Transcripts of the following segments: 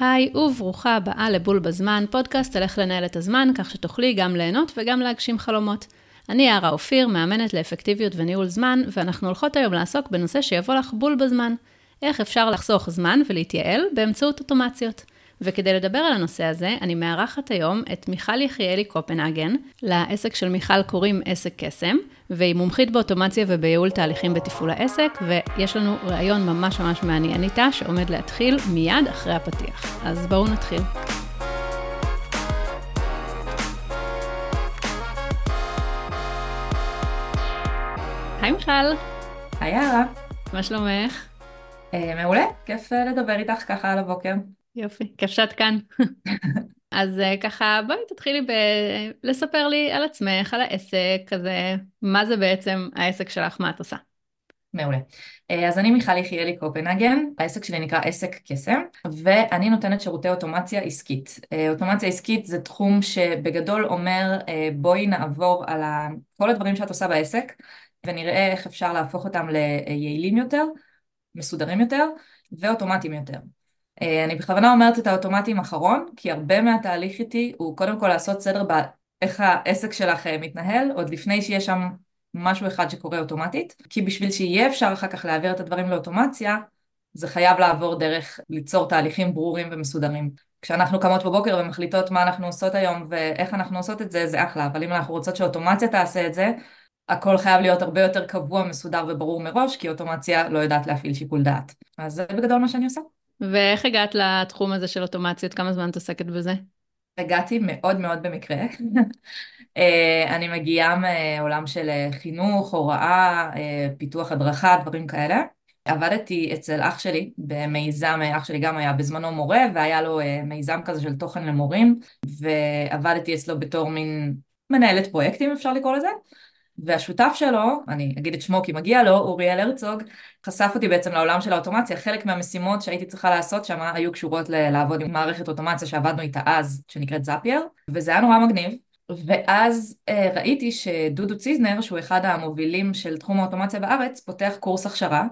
היי וברוכה הבאה לבול בזמן, פודקאסט על איך לנהל את הזמן, כך שתוכלי גם ליהנות וגם להגשים חלומות. אני יערה אופיר, מאמנת לאפקטיביות וניהול זמן, ואנחנו הולכות היום לעסוק בנושא שיבוא לך בול בזמן. איך אפשר לחסוך זמן ולהתייעל באמצעות אוטומציות. וכדי לדבר על הנושא הזה, אני מארחת היום את מיכל יחיאלי קופנהגן. לעסק של מיכל קוראים עסק קסם, והיא מומחית באוטומציה ובייעול תהליכים בתפעול העסק, ויש לנו ראיון ממש ממש מעניין איתה, שעומד להתחיל מיד אחרי הפתיח. אז בואו נתחיל. היי מיכל. היי יערה. מה שלומך? אה, מעולה, כיף אה, לדבר איתך ככה על הבוקר. יופי, כיף שאת כאן. אז uh, ככה, בואי תתחילי בלספר לי על עצמך, על העסק, כזה, מה זה בעצם העסק שלך, מה את עושה. מעולה. אה, אז אני מיכל יחיאלי קופנהגן, העסק שלי נקרא עסק קסם, ואני נותנת שירותי אוטומציה עסקית. אה, אוטומציה עסקית זה תחום שבגדול אומר בואי נעבור על כל הדברים שאת עושה בעסק, ונראה איך אפשר להפוך אותם ליעילים יותר, מסודרים יותר, ואוטומטיים יותר. אה, אני בכוונה אומרת את האוטומטים אחרון, כי הרבה מהתהליך איתי הוא קודם כל לעשות סדר באיך העסק שלך אה, מתנהל, עוד לפני שיש שם משהו אחד שקורה אוטומטית, כי בשביל שיהיה אפשר אחר כך להעביר את הדברים לאוטומציה, זה חייב לעבור דרך ליצור תהליכים ברורים ומסודרים. כשאנחנו קמות בבוקר ומחליטות מה אנחנו עושות היום ואיך אנחנו עושות את זה, זה אחלה, אבל אם אנחנו רוצות שאוטומציה תעשה את זה, הכל חייב להיות הרבה יותר קבוע, מסודר וברור מראש, כי אוטומציה לא יודעת להפעיל שיקול דעת. אז זה בגדול מה שאני עושה. ואיך הגעת לתחום הזה של אוטומציות? כמה זמן את עוסקת בזה? הגעתי מאוד מאוד במקרה. אה, אני מגיעה מעולם של אה, חינוך, הוראה, אה, פיתוח הדרכה, דברים כאלה. עבדתי אצל אח שלי במיזם, אח שלי גם היה בזמנו מורה והיה לו מיזם כזה של תוכן למורים ועבדתי אצלו בתור מין מנהלת פרויקטים אפשר לקרוא לזה והשותף שלו, אני אגיד את שמו כי מגיע לו, אוריאל הרצוג, חשף אותי בעצם לעולם של האוטומציה. חלק מהמשימות שהייתי צריכה לעשות שם היו קשורות לעבוד עם מערכת אוטומציה שעבדנו איתה אז, שנקראת זאפייר, וזה היה נורא מגניב. ואז אה, ראיתי שדודו ציזנר, שהוא אחד המובילים של תחום האוטומציה בארץ, פותח קורס הכשרה,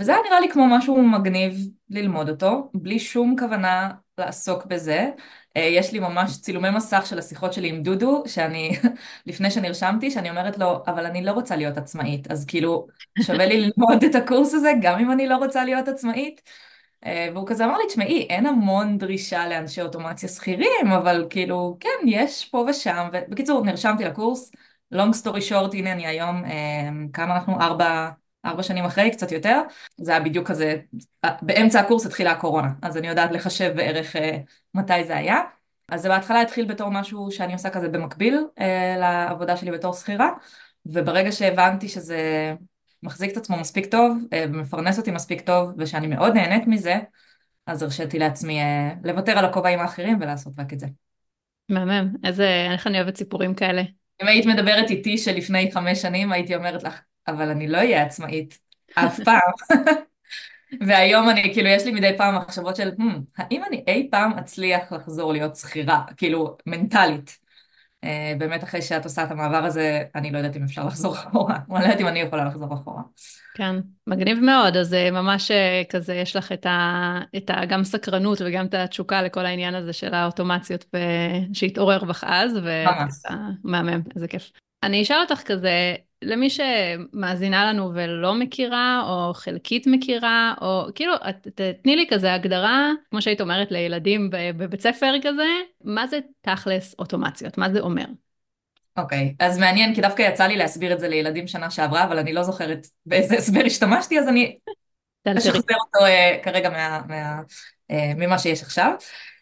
וזה היה נראה לי כמו משהו מגניב ללמוד אותו, בלי שום כוונה לעסוק בזה. אה, יש לי ממש צילומי מסך של השיחות שלי עם דודו, שאני, לפני שנרשמתי, שאני אומרת לו, אבל אני לא רוצה להיות עצמאית, אז כאילו, שווה לי ללמוד את הקורס הזה, גם אם אני לא רוצה להיות עצמאית. אה, והוא כזה אמר לי, תשמעי, אין המון דרישה לאנשי אוטומציה שכירים, אבל כאילו, כן, יש פה ושם. ובקיצור, נרשמתי לקורס, long story short, הנה אני היום, אה, כמה אנחנו? ארבע... ארבע שנים אחרי, קצת יותר, זה היה בדיוק כזה, באמצע הקורס התחילה הקורונה, אז אני יודעת לחשב בערך אה, מתי זה היה. אז זה בהתחלה התחיל בתור משהו שאני עושה כזה במקביל אה, לעבודה שלי בתור שכירה, וברגע שהבנתי שזה מחזיק את עצמו מספיק טוב, אה, ומפרנס אותי מספיק טוב, ושאני מאוד נהנית מזה, אז הרשיתי לעצמי אה, לוותר על הכובעים האחרים ולעשות רק את זה. מהמם, איזה, איך אני אוהבת סיפורים כאלה. אם היית מדברת איתי שלפני חמש שנים, הייתי אומרת לך, אבל אני לא אהיה עצמאית, אף פעם. והיום אני, כאילו, יש לי מדי פעם מחשבות של, hmm, האם אני אי פעם אצליח לחזור להיות שכירה, כאילו, מנטלית. Uh, באמת אחרי שאת עושה את המעבר הזה, אני לא יודעת אם אפשר לחזור אחורה, אני לא יודעת אם אני יכולה לחזור אחורה. כן, מגניב מאוד, אז אה, ממש אה, כזה יש לך את ה, את ה... גם סקרנות וגם את התשוקה לכל העניין הזה של האוטומציות ו... שהתעורר בך אז, ומהמם, איזה כיף. אני אשאל אותך כזה, למי שמאזינה לנו ולא מכירה, או חלקית מכירה, או כאילו, תתני לי כזה הגדרה, כמו שהיית אומרת לילדים בבית ספר כזה, מה זה תכלס אוטומציות? מה זה אומר? אוקיי, okay, אז מעניין, כי דווקא יצא לי להסביר את זה לילדים שנה שעברה, אבל אני לא זוכרת באיזה הסבר השתמשתי, אז אני אשחזר אותו uh, כרגע מה, מה, ממה שיש עכשיו.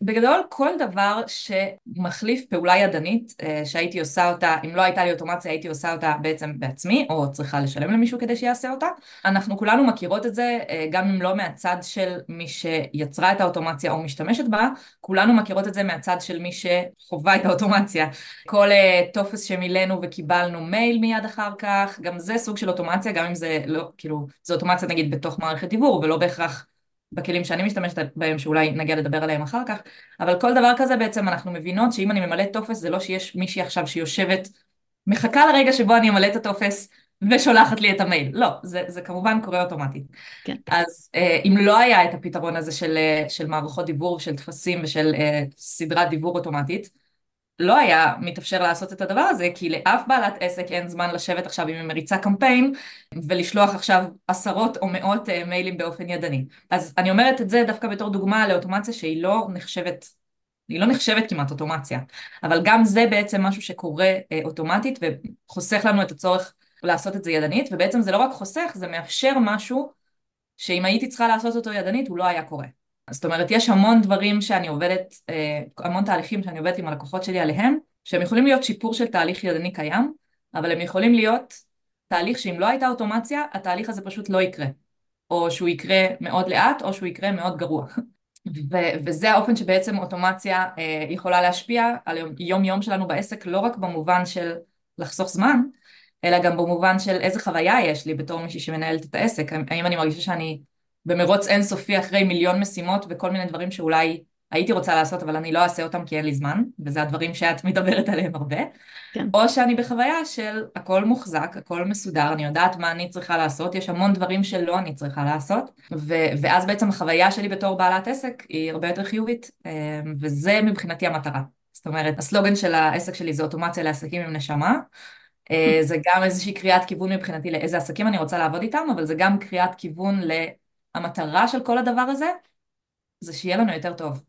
בגדול כל דבר שמחליף פעולה ידנית אה, שהייתי עושה אותה, אם לא הייתה לי אוטומציה הייתי עושה אותה בעצם בעצמי או צריכה לשלם למישהו כדי שיעשה אותה. אנחנו כולנו מכירות את זה אה, גם אם לא מהצד של מי שיצרה את האוטומציה או משתמשת בה, כולנו מכירות את זה מהצד של מי שחווה את האוטומציה. כל אה, טופס שמילאנו וקיבלנו מייל מיד אחר כך, גם זה סוג של אוטומציה, גם אם זה לא, כאילו, זה אוטומציה נגיד בתוך מערכת דיבור ולא בהכרח בכלים שאני משתמשת בהם, שאולי נגיע לדבר עליהם אחר כך, אבל כל דבר כזה בעצם אנחנו מבינות שאם אני ממלאת טופס זה לא שיש מישהי עכשיו שיושבת, מחכה לרגע שבו אני אמלא את הטופס ושולחת לי את המייל. לא, זה, זה כמובן קורה אוטומטית. כן. אז אה, אם לא היה את הפתרון הזה של, אה, של מערכות דיבור, של טפסים ושל אה, סדרת דיבור אוטומטית, לא היה מתאפשר לעשות את הדבר הזה, כי לאף בעלת עסק אין זמן לשבת עכשיו היא מריצה קמפיין ולשלוח עכשיו עשרות או מאות אה, מיילים באופן ידני. אז אני אומרת את זה דווקא בתור דוגמה לאוטומציה שהיא לא נחשבת, היא לא נחשבת כמעט אוטומציה, אבל גם זה בעצם משהו שקורה אה, אוטומטית וחוסך לנו את הצורך לעשות את זה ידנית, ובעצם זה לא רק חוסך, זה מאפשר משהו שאם הייתי צריכה לעשות אותו ידנית הוא לא היה קורה. זאת אומרת, יש המון דברים שאני עובדת, אה, המון תהליכים שאני עובדת עם הלקוחות שלי עליהם, שהם יכולים להיות שיפור של תהליך ידני קיים, אבל הם יכולים להיות תהליך שאם לא הייתה אוטומציה, התהליך הזה פשוט לא יקרה. או שהוא יקרה מאוד לאט, או שהוא יקרה מאוד גרוע. ו- וזה האופן שבעצם אוטומציה אה, יכולה להשפיע על יום יום שלנו בעסק, לא רק במובן של לחסוך זמן, אלא גם במובן של איזה חוויה יש לי בתור מישהי שמנהלת את העסק, האם אני מרגישה שאני במרוץ אינסופי אחרי מיליון משימות וכל מיני דברים שאולי הייתי רוצה לעשות אבל אני לא אעשה אותם כי אין לי זמן, וזה הדברים שאת מדברת עליהם הרבה, כן. או שאני בחוויה של הכל מוחזק, הכל מסודר, אני יודעת מה אני צריכה לעשות, יש המון דברים שלא אני צריכה לעשות, ו- ואז בעצם החוויה שלי בתור בעלת עסק היא הרבה יותר חיובית, אה, וזה מבחינתי המטרה. זאת אומרת, הסלוגן של העסק שלי זה אוטומציה לעסקים עם נשמה, אה, זה גם איזושהי קריאת כיוון מבחינתי לאיזה עסקים אני רוצה לעבוד איתם, אבל זה גם קריאת כיוון המטרה של כל הדבר הזה זה שיהיה לנו יותר טוב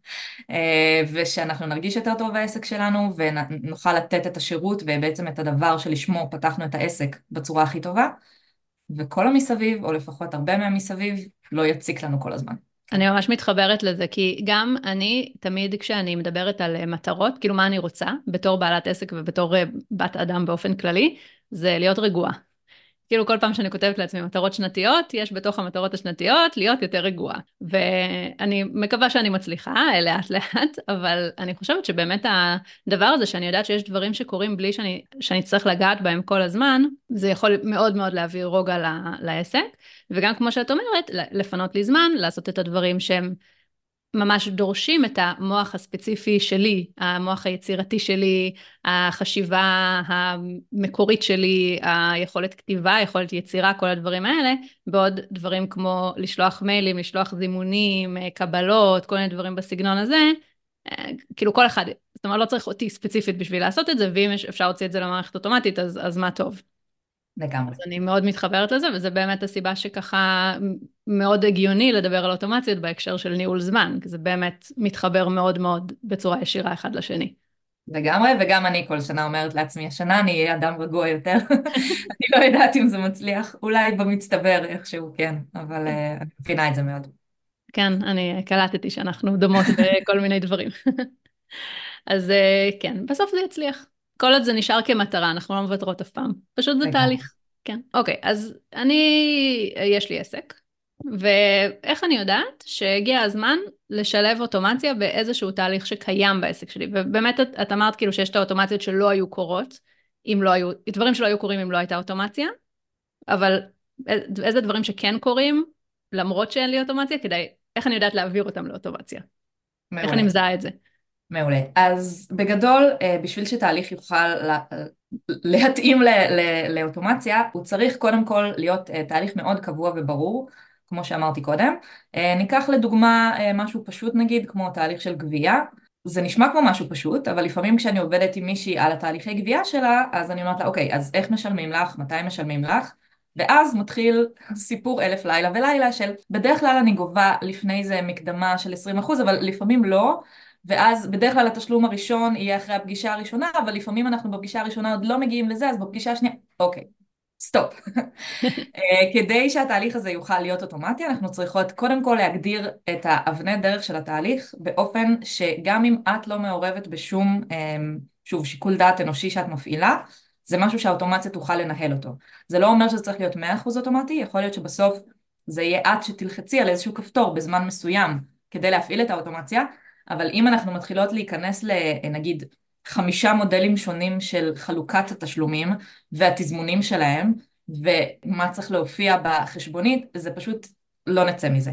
אה, ושאנחנו נרגיש יותר טוב בעסק שלנו ונוכל לתת את השירות ובעצם את הדבר שלשמו פתחנו את העסק בצורה הכי טובה וכל המסביב או לפחות הרבה מהמסביב לא יציק לנו כל הזמן. אני ממש מתחברת לזה, כי גם אני, תמיד כשאני מדברת על אה, מטרות, כאילו מה אני רוצה, בתור בעלת עסק ובתור אה, בת אדם באופן כללי, זה להיות רגועה. כאילו כל פעם שאני כותבת לעצמי מטרות שנתיות, יש בתוך המטרות השנתיות להיות יותר רגועה. ואני מקווה שאני מצליחה לאט לאט, אבל אני חושבת שבאמת הדבר הזה שאני יודעת שיש דברים שקורים בלי שאני, שאני צריך לגעת בהם כל הזמן, זה יכול מאוד מאוד להעביר רוגע לעסק. וגם כמו שאת אומרת, לפנות לי זמן, לעשות את הדברים שהם ממש דורשים את המוח הספציפי שלי, המוח היצירתי שלי, החשיבה המקורית שלי, היכולת כתיבה, יכולת יצירה, כל הדברים האלה, בעוד דברים כמו לשלוח מיילים, לשלוח זימונים, קבלות, כל מיני דברים בסגנון הזה, כאילו כל אחד, זאת אומרת לא צריך אותי ספציפית בשביל לעשות את זה, ואם אפשר להוציא את זה למערכת אוטומטית אז, אז מה טוב. לגמרי. אז אני מאוד מתחברת לזה, וזה באמת הסיבה שככה מאוד הגיוני לדבר על אוטומציות בהקשר של ניהול זמן, כי זה באמת מתחבר מאוד מאוד בצורה ישירה אחד לשני. לגמרי, וגם אני כל שנה אומרת לעצמי, השנה אני אהיה אדם רגוע יותר. אני לא יודעת אם זה מצליח, אולי במצטבר איכשהו כן, אבל uh, אני מבינה את זה מאוד. כן, אני קלטתי שאנחנו דומות בכל מיני דברים. אז uh, כן, בסוף זה יצליח. כל עוד זה נשאר כמטרה, אנחנו לא מוותרות אף פעם. פשוט זה תהליך. כן. אוקיי, אז אני, יש לי עסק, ואיך אני יודעת שהגיע הזמן לשלב אוטומציה באיזשהו תהליך שקיים בעסק שלי. ובאמת את, את אמרת כאילו שיש את האוטומציות שלא היו קורות, אם לא היו, דברים שלא היו קורים אם לא הייתה אוטומציה, אבל איזה דברים שכן קורים, למרות שאין לי אוטומציה, כדי, איך אני יודעת להעביר אותם לאוטומציה? מעולה. איך אני מזהה את זה? מעולה. אז בגדול, אה, בשביל שתהליך יוכל להתאים לאוטומציה, הוא צריך קודם כל להיות אה, תהליך מאוד קבוע וברור, כמו שאמרתי קודם. אה, ניקח לדוגמה משהו פשוט נגיד, כמו תהליך של גבייה. זה נשמע כמו משהו פשוט, אבל לפעמים כשאני עובדת עם מישהי על התהליכי גבייה שלה, אז אני אומרת לה, אוקיי, אז איך משלמים לך? מתי משלמים לך? ואז מתחיל סיפור אלף לילה ולילה של בדרך כלל אני גובה לפני זה מקדמה של 20% אבל לפעמים לא ואז בדרך כלל התשלום הראשון יהיה אחרי הפגישה הראשונה, אבל לפעמים אנחנו בפגישה הראשונה עוד לא מגיעים לזה, אז בפגישה השנייה, אוקיי, סטופ. אה, כדי שהתהליך הזה יוכל להיות אוטומטי, אנחנו צריכות קודם כל להגדיר את האבני דרך של התהליך, באופן שגם אם את לא מעורבת בשום, אה, שוב, שיקול דעת אנושי שאת מפעילה, זה משהו שהאוטומציה תוכל לנהל אותו. זה לא אומר שזה צריך להיות 100% אוטומטי, יכול להיות שבסוף זה יהיה את שתלחצי על איזשהו כפתור בזמן מסוים כדי להפעיל את האוטומציה, אבל אם אנחנו מתחילות להיכנס לנגיד חמישה מודלים שונים של חלוקת התשלומים והתזמונים שלהם ומה צריך להופיע בחשבונית, זה פשוט לא נצא מזה.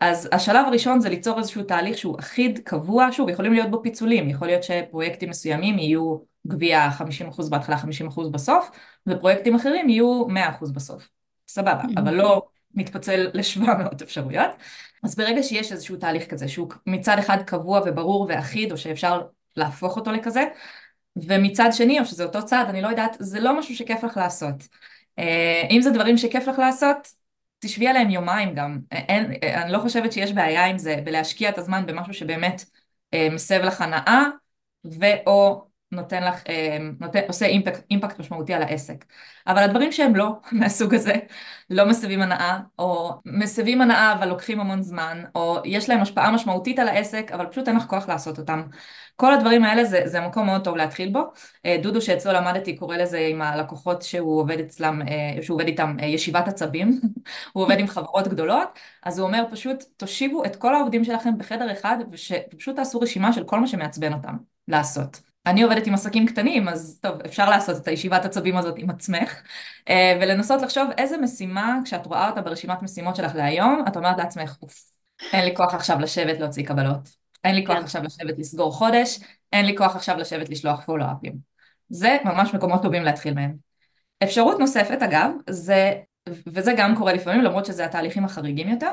אז השלב הראשון זה ליצור איזשהו תהליך שהוא אחיד, קבוע, שוב, יכולים להיות בו פיצולים, יכול להיות שפרויקטים מסוימים יהיו גבייה 50% בהתחלה, 50% בסוף, ופרויקטים אחרים יהיו 100% בסוף. סבבה, אבל לא מתפצל ל-700 אפשרויות. אז ברגע שיש איזשהו תהליך כזה, שהוא מצד אחד קבוע וברור ואחיד, או שאפשר להפוך אותו לכזה, ומצד שני, או שזה אותו צעד, אני לא יודעת, זה לא משהו שכיף לך לעשות. אה, אם זה דברים שכיף לך לעשות, תשבי עליהם יומיים גם. אין, אני לא חושבת שיש בעיה עם זה, בלהשקיע את הזמן במשהו שבאמת אה, מסב לך הנאה, ואו נותן לך, אה, נותן, עושה אימפקט, אימפקט משמעותי על העסק. אבל הדברים שהם לא מהסוג הזה, לא מסבים הנאה, או מסבים הנאה אבל לוקחים המון זמן, או יש להם השפעה משמעותית על העסק, אבל פשוט אין לך כוח לעשות אותם. כל הדברים האלה זה, זה מקום מאוד טוב להתחיל בו. אה, דודו שאצלו למדתי קורא לזה עם הלקוחות שהוא עובד אצלם, אה, שהוא עובד איתם ישיבת עצבים, הוא עובד עם חברות גדולות, אז הוא אומר פשוט תושיבו את כל העובדים שלכם בחדר אחד ופשוט תעשו רשימה של כל מה שמעצבן אותם לעשות. אני עובדת עם עסקים קטנים, אז טוב, אפשר לעשות את הישיבת עצבים הזאת עם עצמך, אה, ולנסות לחשוב איזה משימה, כשאת רואה אותה ברשימת משימות שלך להיום, את אומרת לעצמך, אוף, אין לי כוח עכשיו לשבת להוציא קבלות, אין לי כוח כן. עכשיו לשבת לסגור חודש, אין לי כוח עכשיו לשבת לשלוח פולו-אפים. זה ממש מקומות טובים להתחיל מהם. אפשרות נוספת, אגב, זה, וזה גם קורה לפעמים, למרות שזה התהליכים החריגים יותר,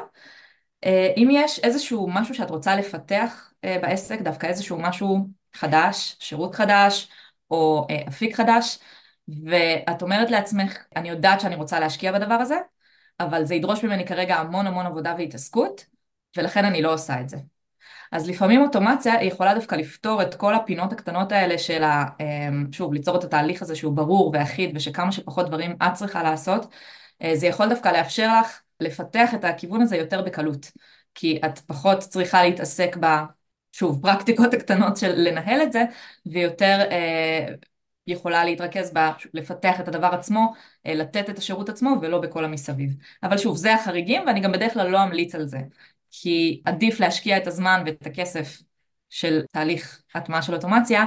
אה, אם יש איזשהו משהו שאת רוצה לפתח אה, בעסק, דווקא איזשהו משהו חדש, שירות חדש או אה, אפיק חדש, ואת אומרת לעצמך, אני יודעת שאני רוצה להשקיע בדבר הזה, אבל זה ידרוש ממני כרגע המון המון עבודה והתעסקות, ולכן אני לא עושה את זה. אז לפעמים אוטומציה יכולה דווקא לפתור את כל הפינות הקטנות האלה של ה... אמ, שוב, ליצור את התהליך הזה שהוא ברור ואחיד ושכמה שפחות דברים את צריכה לעשות, אה, זה יכול דווקא לאפשר לך לפתח את הכיוון הזה יותר בקלות, כי את פחות צריכה להתעסק ב... שוב, פרקטיקות הקטנות של לנהל את זה, ויותר אה, יכולה להתרכז בלפתח את הדבר עצמו, אה, לתת את השירות עצמו, ולא בכל המסביב. אבל שוב, זה החריגים, ואני גם בדרך כלל לא אמליץ על זה, כי עדיף להשקיע את הזמן ואת הכסף של תהליך הטמעה של אוטומציה,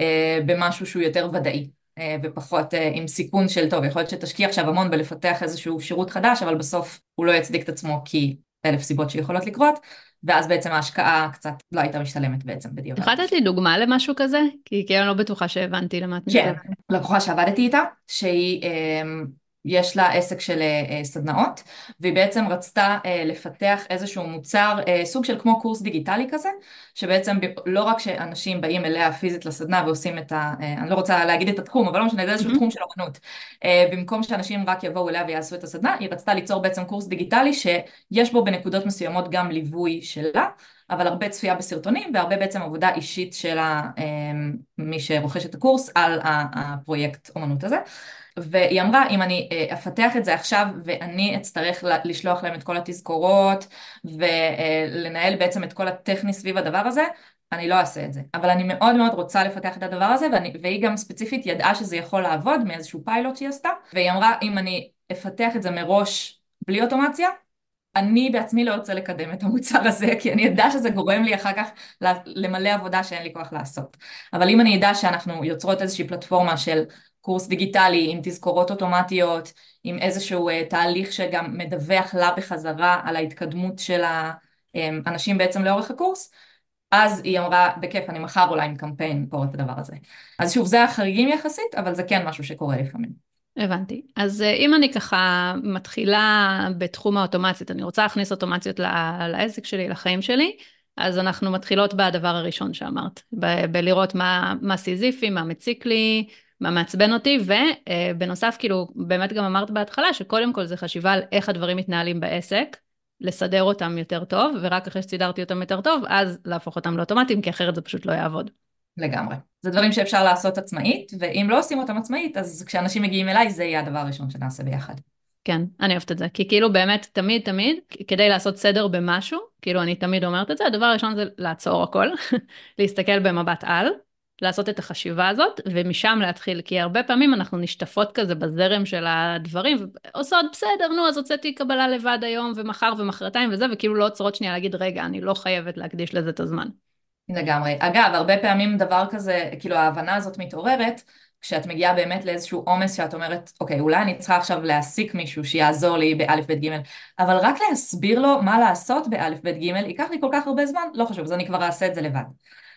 אה, במשהו שהוא יותר ודאי. אה, ופחות אה, עם סיכון של טוב, יכול להיות שתשקיע עכשיו המון בלפתח איזשהו שירות חדש, אבל בסוף הוא לא יצדיק את עצמו כי אלף סיבות שיכולות לקרות, ואז בעצם ההשקעה קצת לא הייתה משתלמת בעצם בדיוק. יכולת לתת לי דוגמה למשהו כזה? כי אני לא בטוחה שהבנתי למה את מתכוונת. כן, לקוחה שעבדתי איתה, שהיא אמ, יש לה עסק של אה, סדנאות, והיא בעצם רצתה אה, לפתח איזשהו מוצר, אה, סוג של כמו קורס דיגיטלי כזה, שבעצם לא רק שאנשים באים אליה פיזית לסדנה ועושים את ה... אני לא רוצה להגיד את התחום, אבל לא משנה, זה איזשהו mm-hmm. תחום של אמנות. במקום שאנשים רק יבואו אליה ויעשו את הסדנה, היא רצתה ליצור בעצם קורס דיגיטלי שיש בו בנקודות מסוימות גם ליווי שלה. אבל הרבה צפייה בסרטונים והרבה בעצם עבודה אישית של מי שרוכש את הקורס על הפרויקט אומנות הזה. והיא אמרה, אם אני אה, אפתח את זה עכשיו ואני אצטרך לשלוח להם את כל התזכורות ולנהל בעצם את כל הטכני סביב הדבר הזה, אני לא אעשה את זה. אבל אני מאוד מאוד רוצה לפתח את הדבר הזה, ואני, והיא גם ספציפית ידעה שזה יכול לעבוד מאיזשהו פיילוט שהיא עשתה, והיא אמרה, אם אני אפתח את זה מראש בלי אוטומציה, אני בעצמי לא רוצה לקדם את המוצר הזה, כי אני אדע שזה גורם לי אחר כך למלא עבודה שאין לי כוח לעשות. אבל אם אני אדע שאנחנו יוצרות איזושהי פלטפורמה של קורס דיגיטלי עם תזכורות אוטומטיות, עם איזשהו uh, תהליך שגם מדווח לה בחזרה על ההתקדמות של האנשים בעצם לאורך הקורס, אז היא אמרה, בכיף, אני מחר אולי עם קמפיין פה את הדבר הזה. אז שוב, זה החריגים יחסית, אבל זה כן משהו שקורה לפעמים. הבנתי. אז uh, אם אני ככה מתחילה בתחום האוטומציות, אני רוצה להכניס אוטומציות לעסק שלי, לחיים שלי, אז אנחנו מתחילות בדבר הראשון שאמרת, ב- בלראות מה, מה סיזיפי, מה מציק לי, מה מעצבן אותי, ובנוסף, כאילו, באמת גם אמרת בהתחלה, שקודם כל זה חשיבה על איך הדברים מתנהלים בעסק, לסדר אותם יותר טוב, ורק אחרי שסידרתי אותם יותר טוב, אז להפוך אותם לאוטומטיים, כי אחרת זה פשוט לא יעבוד. לגמרי. זה דברים שאפשר לעשות עצמאית, ואם לא עושים אותם עצמאית, אז כשאנשים מגיעים אליי, זה יהיה הדבר הראשון שנעשה ביחד. כן, אני אוהבת את זה, כי כאילו באמת תמיד תמיד, כדי לעשות סדר במשהו, כאילו אני תמיד אומרת את זה, הדבר הראשון זה לעצור הכל, להסתכל במבט על, לעשות את החשיבה הזאת, ומשם להתחיל, כי הרבה פעמים אנחנו נשטפות כזה בזרם של הדברים, ועושות בסדר, נו, אז הוצאתי קבלה לבד היום, ומחר ומחרתיים וזה, וכאילו לא עוצרות שנייה להגיד, רגע, אני לא חייבת להקדיש לזה את הזמן. לגמרי. אגב, הרבה פעמים דבר כזה, כאילו ההבנה הזאת מתעוררת, כשאת מגיעה באמת לאיזשהו עומס שאת אומרת, אוקיי, אולי אני צריכה עכשיו להעסיק מישהו שיעזור לי באלף בית גימל, אבל רק להסביר לו מה לעשות באלף בית גימל, ייקח לי כל כך הרבה זמן, לא חשוב, אז אני כבר אעשה את זה לבד.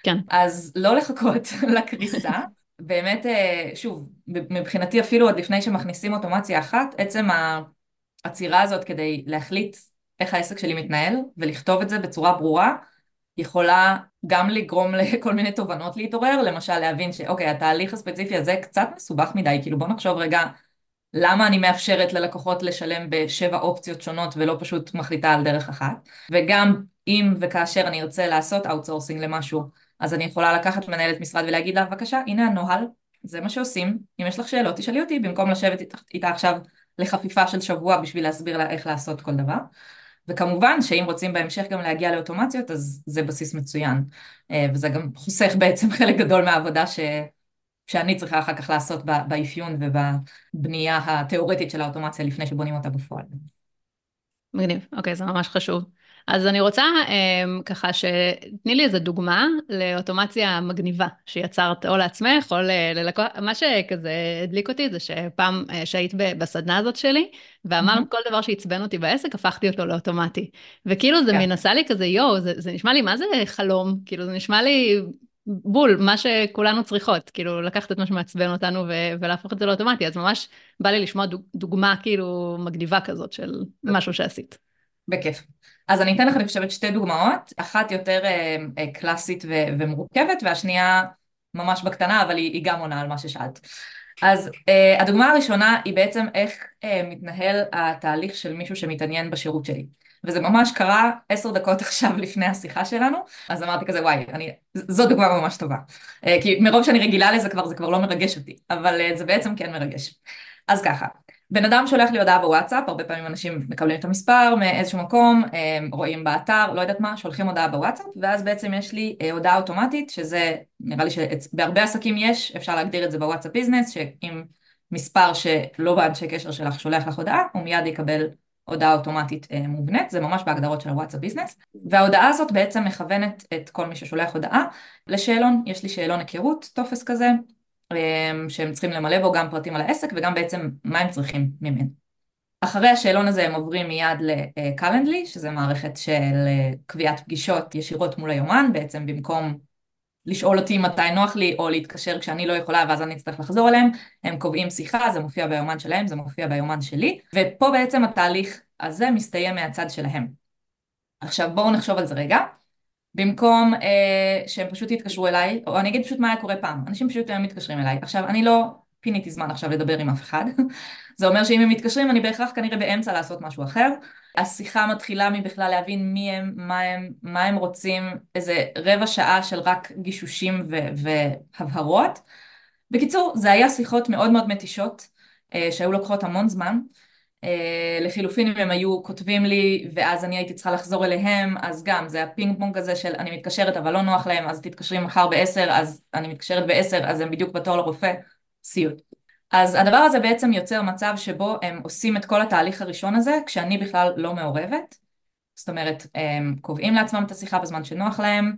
כן. אז לא לחכות לקריסה, באמת, אה, שוב, מבחינתי אפילו עוד לפני שמכניסים אוטומציה אחת, עצם העצירה הזאת כדי להחליט איך העסק שלי מתנהל ולכתוב את זה בצורה ברורה, יכולה גם לגרום לכל מיני תובנות להתעורר, למשל להבין שאוקיי, התהליך הספציפי הזה קצת מסובך מדי, כאילו בוא נחשוב רגע למה אני מאפשרת ללקוחות לשלם בשבע אופציות שונות ולא פשוט מחליטה על דרך אחת, וגם אם וכאשר אני ארצה לעשות outsourcing למשהו, אז אני יכולה לקחת מנהלת משרד ולהגיד לה, בבקשה, הנה הנוהל, זה מה שעושים, אם יש לך שאלות תשאלי אותי, במקום לשבת איתה, איתה עכשיו לחפיפה של שבוע בשביל להסביר לה איך לעשות כל דבר. וכמובן שאם רוצים בהמשך גם להגיע לאוטומציות אז זה בסיס מצוין אה, וזה גם חוסך בעצם חלק גדול מהעבודה ש... שאני צריכה אחר כך לעשות באפיון ובבנייה התיאורטית של האוטומציה לפני שבונים אותה בפועל. מגניב, אוקיי, זה ממש חשוב. אז אני רוצה אה, ככה שתני לי איזה דוגמה לאוטומציה מגניבה שיצרת או לעצמך או ללקוח, מה שכזה הדליק אותי זה שפעם אה, שהיית בסדנה הזאת שלי ואמרת mm-hmm. כל דבר שעצבן אותי בעסק הפכתי אותו לאוטומטי. וכאילו זה yeah. כן. מנסה לי כזה יואו זה, זה נשמע לי מה זה חלום כאילו זה נשמע לי בול מה שכולנו צריכות כאילו לקחת את מה שמעצבן אותנו ו- ולהפוך את זה לאוטומטי אז ממש בא לי לשמוע דוגמה כאילו מגניבה כזאת של משהו שעשית. בכיף. אז אני אתן לך, אני חושבת, שתי דוגמאות, אחת יותר אה, אה, קלאסית ו- ומורכבת, והשנייה ממש בקטנה, אבל היא, היא גם עונה על מה ששאלת. אז אה, הדוגמה הראשונה היא בעצם איך אה, מתנהל התהליך של מישהו שמתעניין בשירות שלי. וזה ממש קרה עשר דקות עכשיו לפני השיחה שלנו, אז אמרתי כזה וואי, אני, זו דוגמה ממש טובה. אה, כי מרוב שאני רגילה לזה כבר, זה כבר לא מרגש אותי, אבל אה, זה בעצם כן מרגש. אז ככה, בן אדם שולח לי הודעה בוואטסאפ, הרבה פעמים אנשים מקבלים את המספר מאיזשהו מקום, רואים באתר, לא יודעת מה, שולחים הודעה בוואטסאפ, ואז בעצם יש לי אה, הודעה אוטומטית, שזה נראה לי שבהרבה עסקים יש, אפשר להגדיר את זה בוואטסאפ ביזנס, שאם מספר שלא באנשי קשר שלך שולח לך הודעה, הוא מיד יקבל הודעה אוטומטית אה, מובנית, זה ממש בהגדרות של הוואטסאפ ביזנס, וההודעה הזאת בעצם מכוונת את כל מי ששולח הודעה לשאלון, יש לי שאלון היכרות, טופס כזה, שהם צריכים למלא בו גם פרטים על העסק וגם בעצם מה הם צריכים ממנו. אחרי השאלון הזה הם עוברים מיד לקלנדלי, שזה מערכת של אה, קביעת פגישות ישירות מול היומן, בעצם במקום לשאול אותי מתי נוח לי או להתקשר כשאני לא יכולה ואז אני אצטרך לחזור אליהם, הם קובעים שיחה, זה מופיע ביומן שלהם, זה מופיע ביומן שלי, ופה בעצם התהליך הזה מסתיים מהצד שלהם. עכשיו בואו נחשוב על זה רגע. במקום אה, שהם פשוט יתקשרו אליי, או אני אגיד פשוט מה היה קורה פעם, אנשים פשוט היום מתקשרים אליי. עכשיו, אני לא פיניתי זמן עכשיו לדבר עם אף אחד, זה אומר שאם הם מתקשרים אני בהכרח כנראה באמצע לעשות משהו אחר. השיחה מתחילה מבכלל להבין מי הם, מה הם, מה הם רוצים, איזה רבע שעה של רק גישושים ו- והבהרות. בקיצור, זה היה שיחות מאוד מאוד מתישות, אה, שהיו לוקחות המון זמן. אה, לחילופין אם הם היו כותבים לי ואז אני הייתי צריכה לחזור אליהם אז גם זה הפינג פונג הזה של אני מתקשרת אבל לא נוח להם אז תתקשרי מחר בעשר אז אני מתקשרת בעשר אז הם בדיוק בתור לרופא סיוט אז הדבר הזה בעצם יוצר מצב שבו הם עושים את כל התהליך הראשון הזה כשאני בכלל לא מעורבת. זאת אומרת הם קובעים לעצמם את השיחה בזמן שנוח להם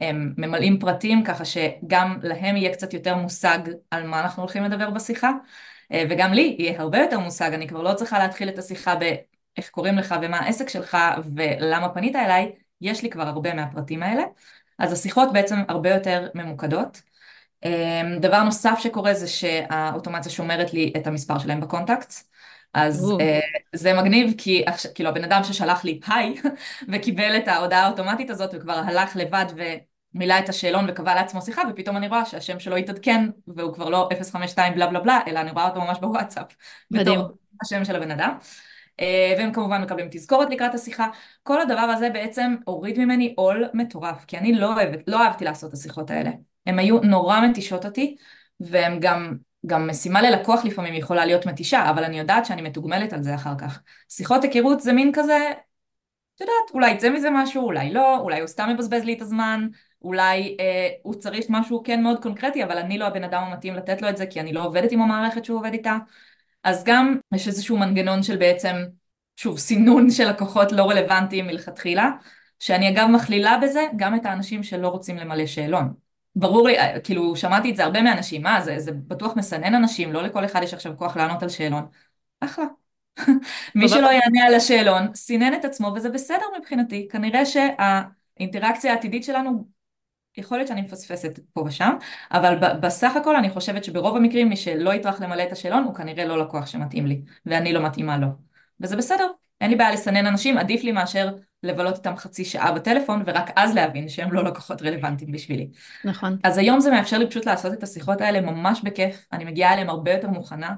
הם ממלאים פרטים ככה שגם להם יהיה קצת יותר מושג על מה אנחנו הולכים לדבר בשיחה וגם לי יהיה הרבה יותר מושג, אני כבר לא צריכה להתחיל את השיחה באיך קוראים לך ומה העסק שלך ולמה פנית אליי, יש לי כבר הרבה מהפרטים האלה. אז השיחות בעצם הרבה יותר ממוקדות. אה, דבר נוסף שקורה זה שהאוטומציה שומרת לי את המספר שלהם בקונטקט. אז uh, זה מגניב כי כאילו הבן אדם ששלח לי היי וקיבל את ההודעה האוטומטית הזאת וכבר הלך לבד. מילא את השאלון וקבע לעצמו שיחה ופתאום אני רואה שהשם שלו התעדכן והוא כבר לא 052 בלה בלה בלה אלא אני רואה אותו ממש בוואטסאפ מדהים. בתור השם של הבן אדם אה, והם כמובן מקבלים תזכורת לקראת השיחה כל הדבר הזה בעצם הוריד ממני עול מטורף כי אני לא אוהבת, לא אהבתי לעשות את השיחות האלה הם היו נורא מתישות אותי והם גם גם משימה ללקוח לפעמים יכולה להיות מתישה, אבל אני יודעת שאני מתוגמלת על זה אחר כך. שיחות היכרות זה מין כזה, את יודעת, אולי יצא מזה משהו, אולי לא, אולי הוא סתם מבזבז לי את הזמן, אולי אה, הוא צריך משהו כן מאוד קונקרטי, אבל אני לא הבן אדם המתאים לתת לו את זה, כי אני לא עובדת עם המערכת שהוא עובד איתה. אז גם יש איזשהו מנגנון של בעצם, שוב, סינון של לקוחות לא רלוונטיים מלכתחילה, שאני אגב מכלילה בזה גם את האנשים שלא רוצים למלא שאלון. ברור לי, אה, כאילו, שמעתי את זה הרבה מאנשים, מה, זה, זה בטוח מסנן אנשים, לא לכל אחד יש עכשיו כוח לענות על שאלון. אחלה. מי שלא יענה על השאלון, סינן את עצמו, וזה בסדר מבחינתי. כנראה שהאינטראקציה העתידית שלנו יכול להיות שאני מפספסת פה ושם, אבל בסך הכל אני חושבת שברוב המקרים מי שלא יטרח למלא את השאלון הוא כנראה לא לקוח שמתאים לי, ואני לא מתאימה לו. וזה בסדר, אין לי בעיה לסנן אנשים, עדיף לי מאשר לבלות איתם חצי שעה בטלפון ורק אז להבין שהם לא לקוחות רלוונטיים בשבילי. נכון. אז היום זה מאפשר לי פשוט לעשות את השיחות האלה ממש בכיף, אני מגיעה אליהם הרבה יותר מוכנה,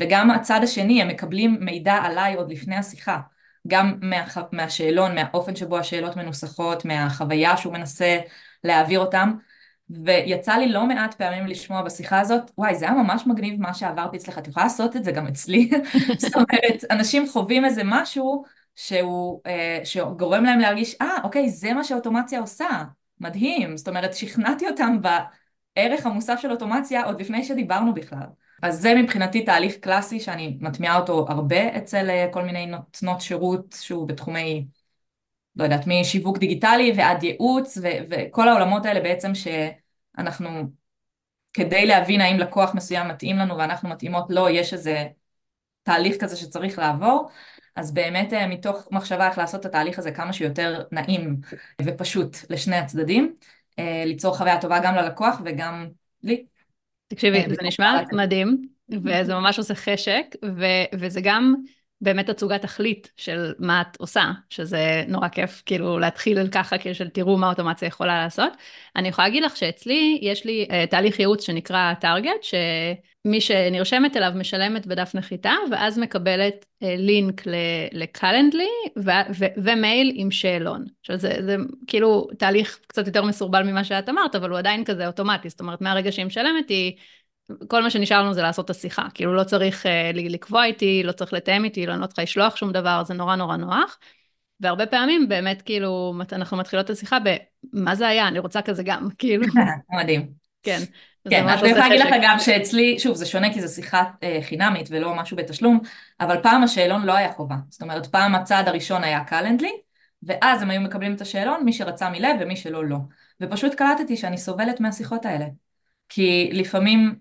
וגם הצד השני, הם מקבלים מידע עליי עוד לפני השיחה. גם מה, מהשאלון, מהאופן שבו השאלות מנוסחות, מהחוויה שהוא מנסה להעביר אותם. ויצא לי לא מעט פעמים לשמוע בשיחה הזאת, וואי, זה היה ממש מגניב מה שעברתי אצלך, את יכולה לעשות את זה גם אצלי? זאת אומרת, אנשים חווים איזה משהו שהוא, אה, שגורם להם להרגיש, אה, ah, אוקיי, זה מה שאוטומציה עושה, מדהים. זאת אומרת, שכנעתי אותם בערך המוסף של אוטומציה עוד לפני שדיברנו בכלל. אז זה מבחינתי תהליך קלאסי שאני מטמיעה אותו הרבה אצל אה, כל מיני נותנות שירות שהוא בתחומי, לא יודעת, משיווק דיגיטלי ועד ייעוץ ו- וכל העולמות האלה בעצם שאנחנו, כדי להבין האם לקוח מסוים מתאים לנו ואנחנו מתאימות לו, יש איזה תהליך כזה שצריך לעבור, אז באמת אה, מתוך מחשבה איך לעשות את התהליך הזה כמה שיותר נעים ופשוט לשני הצדדים, אה, ליצור חוויה טובה גם ללקוח וגם לי. תקשיבי, כן, זה נשמע מדהים, וזה ממש עושה חשק, ו- וזה גם באמת תצוגת תכלית של מה את עושה, שזה נורא כיף כאילו להתחיל ככה, כאילו של תראו מה אוטומציה יכולה לעשות. אני יכולה להגיד לך שאצלי יש לי uh, תהליך ייעוץ שנקרא טארגט, שמי שנרשמת אליו משלמת בדף נחיתה, ואז מקבלת uh, לינק לקלנדלי ומייל עם שאלון. עכשיו זה, זה כאילו תהליך קצת יותר מסורבל ממה שאת אמרת, אבל הוא עדיין כזה אוטומטי, זאת אומרת מהרגע שהיא משלמת היא... כל מה שנשאר לנו זה לעשות את השיחה, כאילו לא צריך uh, לקבוע איתי, לא צריך לתאם איתי, לא, לא צריכה לשלוח שום דבר, זה נורא נורא נוח. והרבה פעמים באמת כאילו אנחנו מתחילות את השיחה במה זה היה, אני רוצה כזה גם, כאילו. מדהים. כן. כן, אני יכולה להגיד לך גם שאצלי, שוב זה שונה כי זו שיחה אה, חינמית ולא משהו בתשלום, אבל פעם השאלון לא היה חובה, זאת אומרת פעם הצעד הראשון היה קלנדלי, ואז הם היו מקבלים את השאלון, מי שרצה מלב ומי שלא לא. ופשוט קלטתי שאני סובלת מהשיחות האלה. כי לפעמים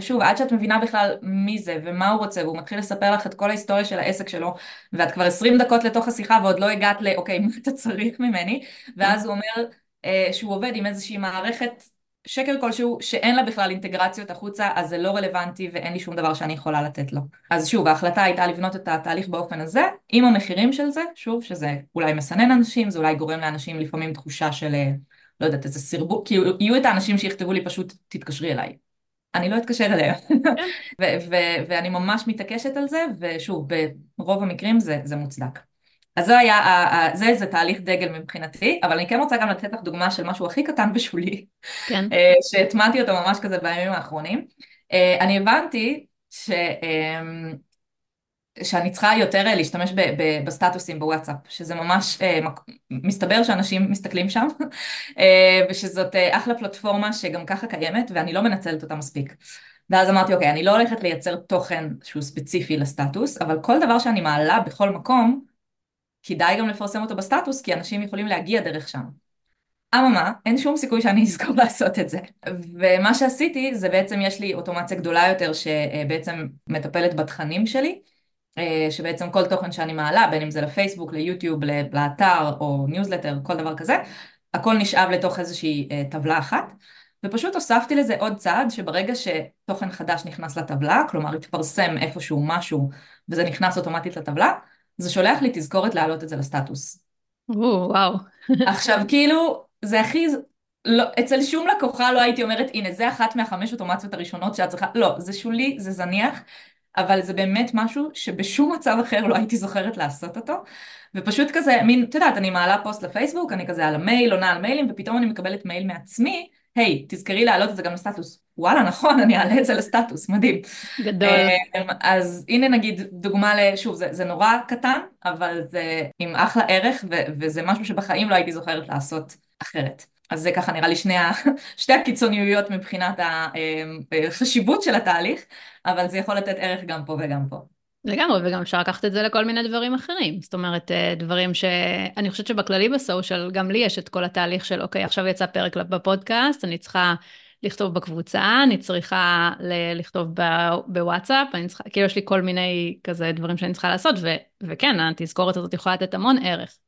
שוב, עד שאת מבינה בכלל מי זה ומה הוא רוצה, והוא מתחיל לספר לך את כל ההיסטוריה של העסק שלו, ואת כבר 20 דקות לתוך השיחה ועוד לא הגעת ל, אוקיי, מה אתה צריך ממני? ואז הוא אומר אה, שהוא עובד עם איזושהי מערכת שקר כלשהו שאין לה בכלל אינטגרציות החוצה, אז זה לא רלוונטי ואין לי שום דבר שאני יכולה לתת לו. אז שוב, ההחלטה הייתה לבנות את התהליך באופן הזה, עם המחירים של זה, שוב, שזה אולי מסנן אנשים, זה אולי גורם לאנשים לפעמים תחושה של, אה, לא יודעת, איזה סרבול, כי יהיו את האנשים שיכתבו לי פשוט, תתקשרי אליי. אני לא אתקשר אליה. ואני ממש מתעקשת על זה, ושוב, ברוב המקרים זה, זה מוצדק. אז זה היה, זה איזה תהליך דגל מבחינתי, אבל אני כן רוצה גם לתת לך דוגמה של משהו הכי קטן ושולי, כן. אה, שהטמעתי אותו ממש כזה בימים האחרונים. אה, אני הבנתי ש... שאני צריכה יותר אה, להשתמש ב, ב, בסטטוסים בוואטסאפ, שזה ממש, אה, מסתבר שאנשים מסתכלים שם, אה, ושזאת אחלה פלטפורמה שגם ככה קיימת, ואני לא מנצלת אותה מספיק. ואז אמרתי, אוקיי, אני לא הולכת לייצר תוכן שהוא ספציפי לסטטוס, אבל כל דבר שאני מעלה בכל מקום, כדאי גם לפרסם אותו בסטטוס, כי אנשים יכולים להגיע דרך שם. אממה, אין שום סיכוי שאני אזכור לעשות את זה. ומה שעשיתי, זה בעצם יש לי אוטומציה גדולה יותר שבעצם מטפלת בתכנים שלי, שבעצם כל תוכן שאני מעלה, בין אם זה לפייסבוק, ליוטיוב, לאתר או ניוזלטר, כל דבר כזה, הכל נשאב לתוך איזושהי אה, טבלה אחת, ופשוט הוספתי לזה עוד צעד שברגע שתוכן חדש נכנס לטבלה, כלומר התפרסם איפשהו משהו וזה נכנס אוטומטית לטבלה, זה שולח לי תזכורת להעלות את זה לסטטוס. וואו. עכשיו כאילו, זה הכי... לא, אצל שום לקוחה לא הייתי אומרת, הנה זה אחת מהחמש אוטומציות הראשונות שאת צריכה, לא, זה שולי, זה זניח, אבל זה באמת משהו שבשום מצב אחר לא הייתי זוכרת לעשות אותו. ופשוט כזה, מין, את יודעת, אני מעלה פוסט לפייסבוק, אני כזה על המייל, עונה על מיילים, ופתאום אני מקבלת מייל מעצמי, היי, hey, תזכרי להעלות את זה גם לסטטוס. וואלה, נכון, אני אעלה את זה לסטטוס, מדהים. גדול. אמ, אז הנה נגיד דוגמה ל... שוב, זה, זה נורא קטן, אבל זה עם אחלה ערך, ו- וזה משהו שבחיים לא הייתי זוכרת לעשות אחרת. אז זה ככה נראה לי שני, ה... שתי הקיצוניויות מבחינת החשיבות של התהליך, אבל זה יכול לתת ערך גם פה וגם פה. לגמרי, וגם אפשר לקחת את זה לכל מיני דברים אחרים. זאת אומרת, אה, דברים שאני חושבת שבכללי בסושיאל, גם לי יש את כל התהליך של, אוקיי, עכשיו יצא פרק בפודקאסט, אני צריכה לכתוב בקבוצה, אני צריכה לכתוב בוואטסאפ, אני צריכה, כאילו יש לי כל מיני כזה דברים שאני צריכה לעשות, ו, וכן, התזכורת הזאת יכולה לתת המון ערך.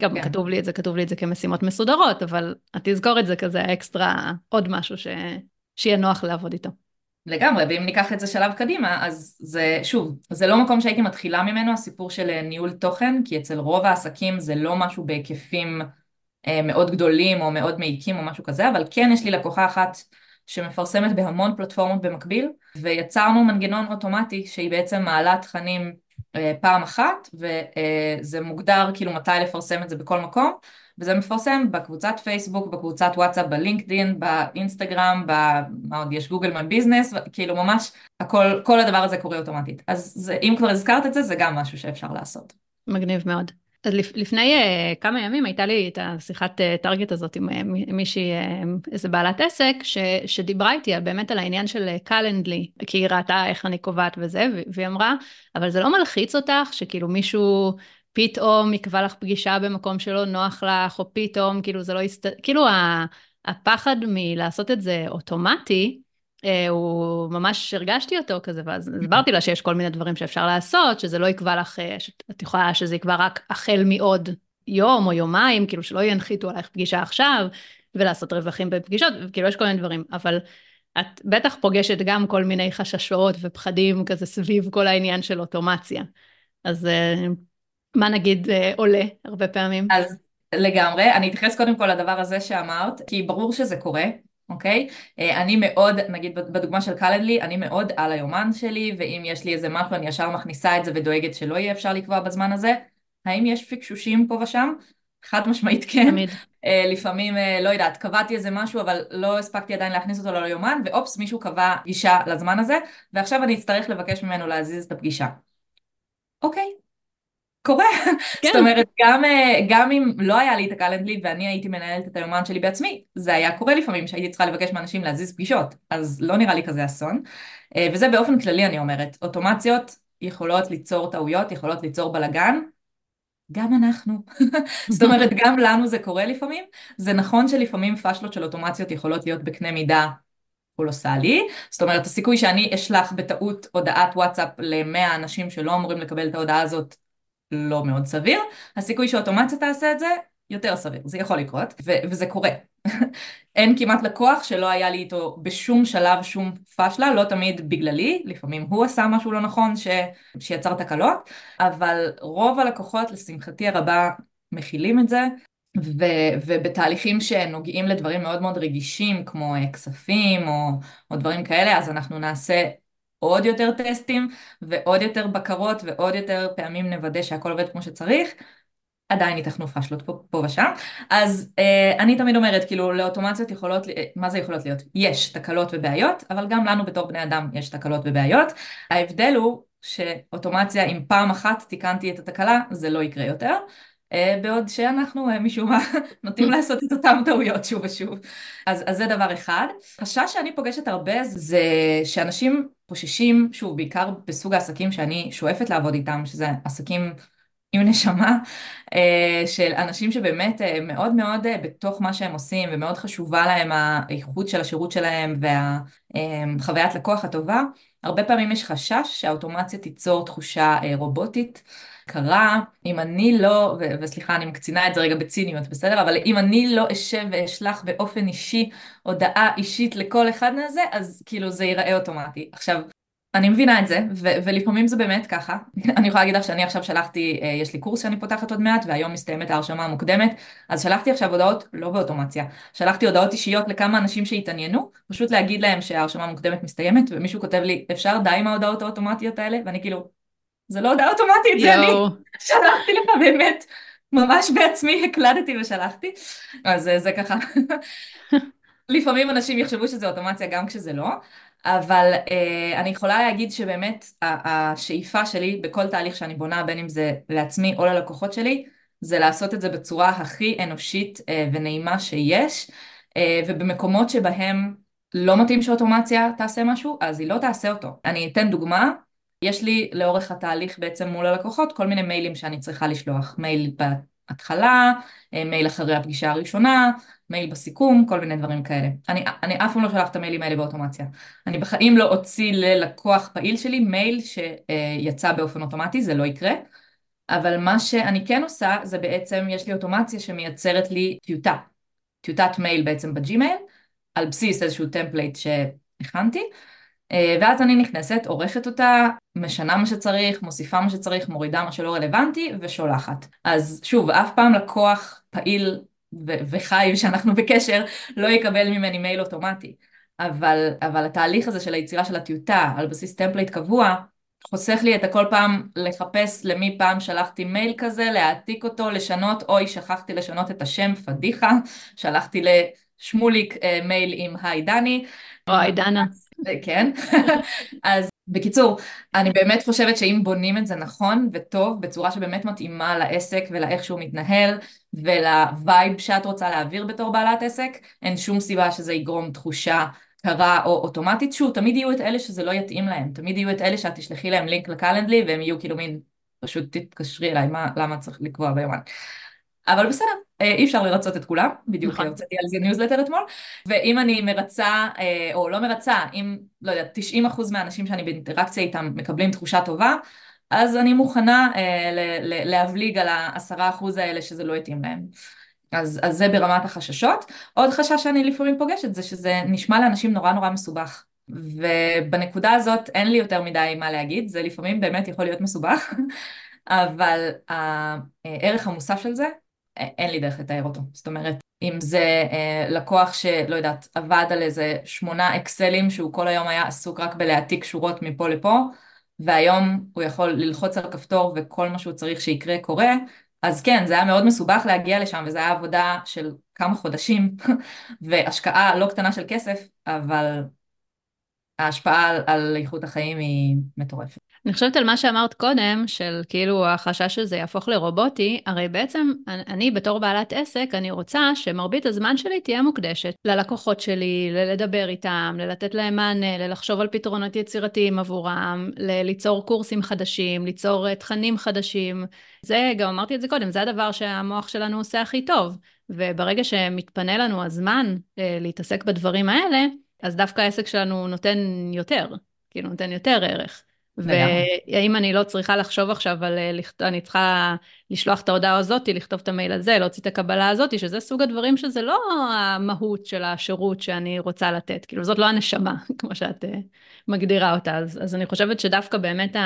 גם כן. כתוב לי את זה, כתוב לי את זה כמשימות מסודרות, אבל תזכור את זה כזה אקסטרה, עוד משהו ש... שיהיה נוח לעבוד איתו. לגמרי, ואם ניקח את זה שלב קדימה, אז זה, שוב, זה לא מקום שהייתי מתחילה ממנו, הסיפור של אה, ניהול תוכן, כי אצל רוב העסקים זה לא משהו בהיקפים אה, מאוד גדולים או מאוד מעיקים או משהו כזה, אבל כן יש לי לקוחה אחת שמפרסמת בהמון פלטפורמות במקביל, ויצרנו מנגנון אוטומטי שהיא בעצם מעלה תכנים פעם אחת, וזה מוגדר כאילו מתי לפרסם את זה בכל מקום, וזה מפרסם בקבוצת פייסבוק, בקבוצת וואטסאפ, בלינקדין, באינסטגרם, במה עוד יש גוגל מן ביזנס, כאילו ממש הכל, כל הדבר הזה קורה אוטומטית. אז זה, אם כבר הזכרת את זה, זה גם משהו שאפשר לעשות. מגניב מאוד. אז לפני uh, כמה ימים הייתה לי את השיחת טארגט uh, הזאת עם uh, מישהי, איזה בעלת עסק, ש, שדיברה איתי על, באמת על העניין של קלנדלי, כי היא ראתה איך אני קובעת וזה, והיא אמרה, אבל זה לא מלחיץ אותך שכאילו מישהו פתאום יקבע לך פגישה במקום שלא נוח לך, או פתאום, כאילו זה לא יסת... כאילו הפחד מלעשות את זה אוטומטי, אה, הוא ממש הרגשתי אותו כזה, ואז הסברתי לה שיש כל מיני דברים שאפשר לעשות, שזה לא יקבע לך, אה, את יכולה שזה יקבע רק החל מעוד יום או יומיים, כאילו שלא ינחיתו עלייך פגישה עכשיו, ולעשות רווחים בפגישות, כאילו יש כל מיני דברים, אבל את בטח פוגשת גם כל מיני חששות ופחדים כזה סביב כל העניין של אוטומציה. אז אה, מה נגיד עולה הרבה פעמים? אז לגמרי, אני אתייחס קודם כל לדבר הזה שאמרת, כי ברור שזה קורה, אוקיי? אה, אני מאוד, נגיד בדוגמה של קלנדלי, אני מאוד על היומן שלי, ואם יש לי איזה משהו אני ישר מכניסה את זה ודואגת שלא יהיה אפשר לקבוע בזמן הזה. האם יש פיקשושים פה ושם? חד משמעית כן. תמיד. אה, לפעמים, אה, לא יודעת, קבעתי איזה משהו, אבל לא הספקתי עדיין להכניס אותו ליומן, ואופס, מישהו קבע פגישה לזמן הזה, ועכשיו אני אצטרך לבקש ממנו להזיז את הפגישה. אוקיי, קורה. כן. זאת אומרת, גם, אה, גם אם לא היה לי את הקלנדלי ואני הייתי מנהלת את היומן שלי בעצמי, זה היה קורה לפעמים שהייתי צריכה לבקש מאנשים להזיז פגישות, אז לא נראה לי כזה אסון. אה, וזה באופן כללי אני אומרת, אוטומציות יכולות ליצור טעויות, יכולות ליצור בלאגן, גם אנחנו. זאת אומרת, גם לנו זה קורה לפעמים. זה נכון שלפעמים פאשלות של אוטומציות יכולות להיות בקנה מידה קולוסלי, זאת אומרת הסיכוי שאני אשלח בטעות הודעת וואטסאפ למאה אנשים שלא אמורים לקבל את ההודעה הזאת לא מאוד סביר, הסיכוי שאוטומציה תעשה את זה יותר סביר, זה יכול לקרות, ו- וזה קורה. אין כמעט לקוח שלא היה לי איתו בשום שלב שום פשלה, לא תמיד בגללי, לפעמים הוא עשה משהו לא נכון ש... שיצר תקלות, אבל רוב הלקוחות לשמחתי הרבה מכילים את זה, ו- ובתהליכים שנוגעים לדברים מאוד מאוד רגישים כמו כספים או, או דברים כאלה, אז אנחנו נעשה עוד יותר טסטים ועוד יותר בקרות ועוד יותר פעמים נוודא שהכל עובד כמו שצריך, עדיין ייתכנו פשלות פה, פה ושם. אז אה, אני תמיד אומרת, כאילו לאוטומציות יכולות, אה, מה זה יכולות להיות? יש תקלות ובעיות, אבל גם לנו בתור בני אדם יש תקלות ובעיות. ההבדל הוא שאוטומציה, אם פעם אחת תיקנתי את התקלה, זה לא יקרה יותר. אה, בעוד שאנחנו אה, משום מה נוטים לעשות את אותם טעויות שוב ושוב. אז, אז זה דבר אחד. חשש שאני פוגשת הרבה זה שאנשים חוששים, שוב, בעיקר בסוג העסקים שאני שואפת לעבוד איתם, שזה עסקים עם נשמה, אה, של אנשים שבאמת מאוד מאוד בתוך מה שהם עושים ומאוד חשובה להם האיכות של השירות שלהם והחוויית לקוח הטובה, הרבה פעמים יש חשש שהאוטומציה תיצור תחושה רובוטית. קרה, אם אני לא, ו- וסליחה אני מקצינה את זה רגע בציניות, בסדר? אבל אם אני לא אשב ואשלח באופן אישי הודעה אישית לכל אחד מזה, אז כאילו זה ייראה אוטומטי. עכשיו, אני מבינה את זה, ו- ולפעמים זה באמת ככה. אני יכולה להגיד לך שאני עכשיו שלחתי, אה, יש לי קורס שאני פותחת עוד מעט, והיום מסתיימת ההרשמה המוקדמת, אז שלחתי עכשיו הודעות, לא באוטומציה, שלחתי הודעות אישיות לכמה אנשים שהתעניינו, פשוט להגיד להם שההרשמה המוקדמת מסתיימת, ומישהו כותב לי, אפשר די עם ההודעות האוטומטיות האלה? ואני כאילו, זה לא הודעה אוטומטית, זה אני שלחתי לך באמת, ממש בעצמי הקלדתי ושלחתי, אז זה ככה. לפעמים אנשים יחשבו שזה אוטומציה גם כשזה לא, אבל אה, אני יכולה להגיד שבאמת השאיפה שלי בכל תהליך שאני בונה, בין אם זה לעצמי או ללקוחות שלי, זה לעשות את זה בצורה הכי אנושית אה, ונעימה שיש, אה, ובמקומות שבהם לא מתאים שאוטומציה תעשה משהו, אז היא לא תעשה אותו. אני אתן דוגמה, יש לי לאורך התהליך בעצם מול הלקוחות כל מיני מיילים שאני צריכה לשלוח, מייל בהתחלה, מייל אחרי הפגישה הראשונה, מייל בסיכום, כל מיני דברים כאלה. אני, אני אף פעם לא שולחת את המיילים האלה באוטומציה. אני בחיים לא אוציא ללקוח פעיל שלי מייל שיצא באופן אוטומטי, זה לא יקרה. אבל מה שאני כן עושה זה בעצם יש לי אוטומציה שמייצרת לי טיוטה, טיוטת מייל בעצם בג'ימייל, על בסיס איזשהו template שהכנתי, אה, ואז אני נכנסת, עורכת אותה, משנה מה שצריך, מוסיפה מה שצריך, מורידה מה שלא רלוונטי ושולחת. אז שוב, אף פעם לקוח פעיל ו- וחי שאנחנו בקשר לא יקבל ממני מייל אוטומטי. אבל, אבל התהליך הזה של היצירה של הטיוטה על בסיס template קבוע, חוסך לי את הכל פעם לחפש למי פעם שלחתי מייל כזה, להעתיק אותו, לשנות, אוי שכחתי לשנות את השם, פדיחה, שלחתי לשמוליק אה, מייל עם היי דני. או היי דנה. כן, אז בקיצור, אני באמת חושבת שאם בונים את זה נכון וטוב, בצורה שבאמת מתאימה לעסק ולאיך שהוא מתנהל ול-vibe שאת רוצה להעביר בתור בעלת עסק, אין שום סיבה שזה יגרום תחושה קרה או אוטומטית. שוב, תמיד יהיו את אלה שזה לא יתאים להם, תמיד יהיו את אלה שאת תשלחי להם לינק לקלנדלי והם יהיו כאילו מין, פשוט תתקשרי אליי, מה, למה צריך לקבוע ביומן. אבל בסדר, אה, אי אפשר לרצות את כולם, בדיוק נכון. הוצאתי על זה ניוזלטר אתמול, ואם אני מרצה, אה, או לא מרצה, אם, לא יודעת, 90% מהאנשים שאני באינטראקציה איתם מקבלים תחושה טובה, אז אני מוכנה אה, להבליג על העשרה אחוז האלה שזה לא יתאים להם. אז, אז זה ברמת החששות. עוד חשש שאני לפעמים פוגשת זה שזה נשמע לאנשים נורא נורא מסובך. ובנקודה הזאת אין לי יותר מדי מה להגיד, זה לפעמים באמת יכול להיות מסובך, אבל הערך המוסף של זה אין לי דרך לתאר אותו. זאת אומרת, אם זה אה, לקוח שלא יודעת, עבד על איזה שמונה אקסלים שהוא כל היום היה עסוק רק בלהעתיק שורות מפה לפה, והיום הוא יכול ללחוץ על כפתור וכל מה שהוא צריך שיקרה קורה, אז כן, זה היה מאוד מסובך להגיע לשם, וזו הייתה עבודה של כמה חודשים, והשקעה לא קטנה של כסף, אבל ההשפעה על, על איכות החיים היא מטורפת. אני חושבת על מה שאמרת קודם, של כאילו החשש שזה יהפוך לרובוטי, הרי בעצם אני בתור בעלת עסק, אני רוצה שמרבית הזמן שלי תהיה מוקדשת ללקוחות שלי, ללדבר איתם, ללתת להם מענה, ללחשוב על פתרונות יצירתיים עבורם, ליצור קורסים חדשים, ליצור אה, תכנים חדשים. זה, גם אמרתי את זה קודם, זה הדבר שהמוח שלנו עושה הכי טוב. וברגע שמתפנה לנו הזמן אה, להתעסק בדברים האלה, אז דווקא העסק שלנו נותן יותר, כאילו נותן יותר ערך. והאם אני לא צריכה לחשוב עכשיו על, אה, אני צריכה לשלוח את ההודעה הזאתי, לכתוב את המייל הזה, להוציא את הקבלה הזאתי, שזה סוג הדברים שזה לא המהות של השירות שאני רוצה לתת, כאילו זאת לא הנשמה, כמו שאת uh, מגדירה אותה, אז, אז אני חושבת שדווקא באמת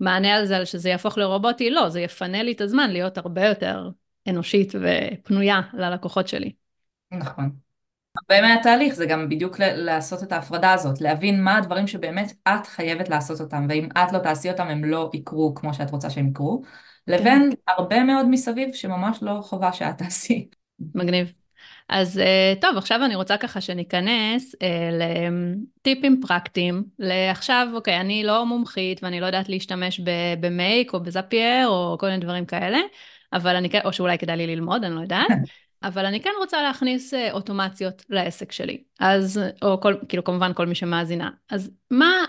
המענה על זה, שזה יהפוך לרובוטי, לא, זה יפנה לי את הזמן להיות הרבה יותר אנושית ופנויה ללקוחות שלי. נכון. הרבה מהתהליך זה גם בדיוק לעשות את ההפרדה הזאת, להבין מה הדברים שבאמת את חייבת לעשות אותם, ואם את לא תעשי אותם הם לא יקרו כמו שאת רוצה שהם יקרו, לבין כן. הרבה מאוד מסביב שממש לא חובה שאת תעשי. מגניב. אז אה, טוב, עכשיו אני רוצה ככה שניכנס אה, לטיפים פרקטיים, לעכשיו, אוקיי, אני לא מומחית ואני לא יודעת להשתמש במייק או בזאפייר או כל מיני דברים כאלה, אבל אני כן, או שאולי כדאי לי ללמוד, אני לא יודעת. אבל אני כן רוצה להכניס אה, אוטומציות לעסק שלי. אז, או כל, כאילו כמובן כל מי שמאזינה. אז מה,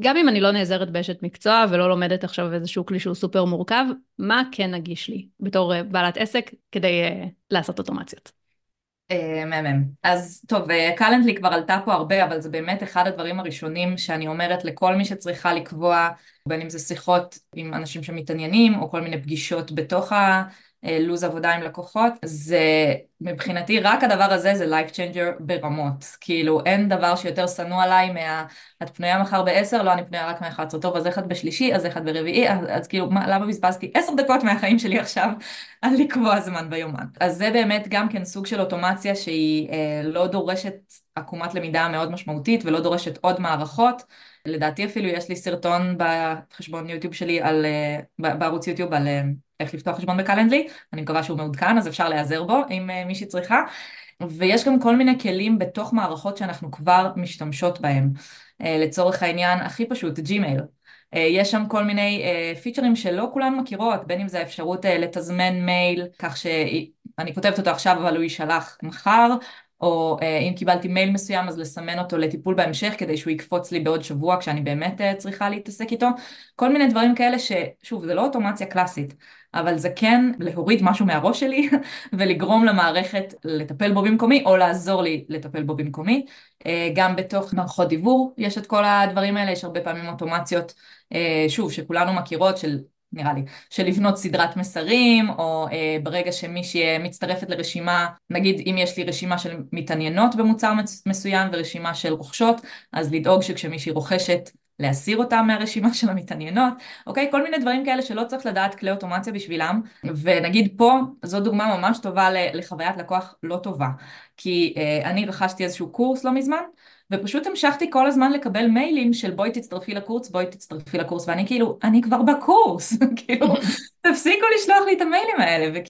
גם אם אני לא נעזרת באשת מקצוע ולא לומדת עכשיו איזשהו כלי שהוא סופר מורכב, מה כן נגיש לי בתור אה, בעלת עסק כדי uh, לעשות אוטומציות? מהמם. אז טוב, קלנדלי כבר עלתה פה הרבה, אבל זה באמת אחד הדברים הראשונים שאני אומרת לכל מי שצריכה לקבוע, בין אם זה שיחות עם אנשים שמתעניינים, או כל מיני פגישות בתוך לו"ז עבודה עם לקוחות, זה מבחינתי רק הדבר הזה זה life changer ברמות, כאילו אין דבר שיותר שנוא עליי מה... את פנויה מחר בעשר, לא אני פנויה רק מ-11, טוב אז את בשלישי, אז את ברביעי, אז, אז כאילו מה, למה בזבזתי עשר דקות מהחיים שלי עכשיו על לקבוע זמן ביומן. אז זה באמת גם כן סוג של אוטומציה שהיא אה, לא דורשת עקומת למידה מאוד משמעותית ולא דורשת עוד מערכות. לדעתי אפילו יש לי סרטון בחשבון יוטיוב שלי על, אה, בערוץ יוטיוב על אה, איך לפתוח חשבון בקלנדלי, אני מקווה שהוא מעודכן אז אפשר להיעזר בו אם אה, מישהי צריכה. ויש גם כל מיני כלים בתוך מערכות שאנחנו כבר משתמשות בהם. לצורך העניין הכי פשוט, ג'ימייל. יש שם כל מיני פיצ'רים שלא כולן מכירות, בין אם זה האפשרות לתזמן מייל, כך שאני כותבת אותו עכשיו אבל הוא יישלח מחר, או אה, אם קיבלתי מייל מסוים אז לסמן אותו לטיפול בהמשך כדי שהוא יקפוץ לי בעוד שבוע כשאני באמת אה, צריכה להתעסק איתו, כל מיני דברים כאלה ששוב זה לא אוטומציה קלאסית, אבל זה כן להוריד משהו מהראש שלי ולגרום למערכת לטפל בו במקומי או לעזור לי לטפל בו במקומי. אה, גם בתוך מערכות דיבור יש את כל הדברים האלה, יש הרבה פעמים אוטומציות, שוב, שכולנו מכירות של נראה לי, של לבנות סדרת מסרים, או אה, ברגע שמישהי מצטרפת לרשימה, נגיד אם יש לי רשימה של מתעניינות במוצר מסוים ורשימה של רוכשות, אז לדאוג שכשמישהי רוכשת להסיר אותם מהרשימה של המתעניינות, אוקיי? כל מיני דברים כאלה שלא צריך לדעת כלי אוטומציה בשבילם, ונגיד פה, זו דוגמה ממש טובה לחוויית לקוח לא טובה, כי אה, אני רכשתי איזשהו קורס לא מזמן, ופשוט המשכתי כל הזמן לקבל מיילים של בואי תצטרפי לקורס, בואי תצטרפי לקורס, ואני כאילו, אני כבר בקורס, כאילו, תפסיקו לשלוח לי את המיילים האלה,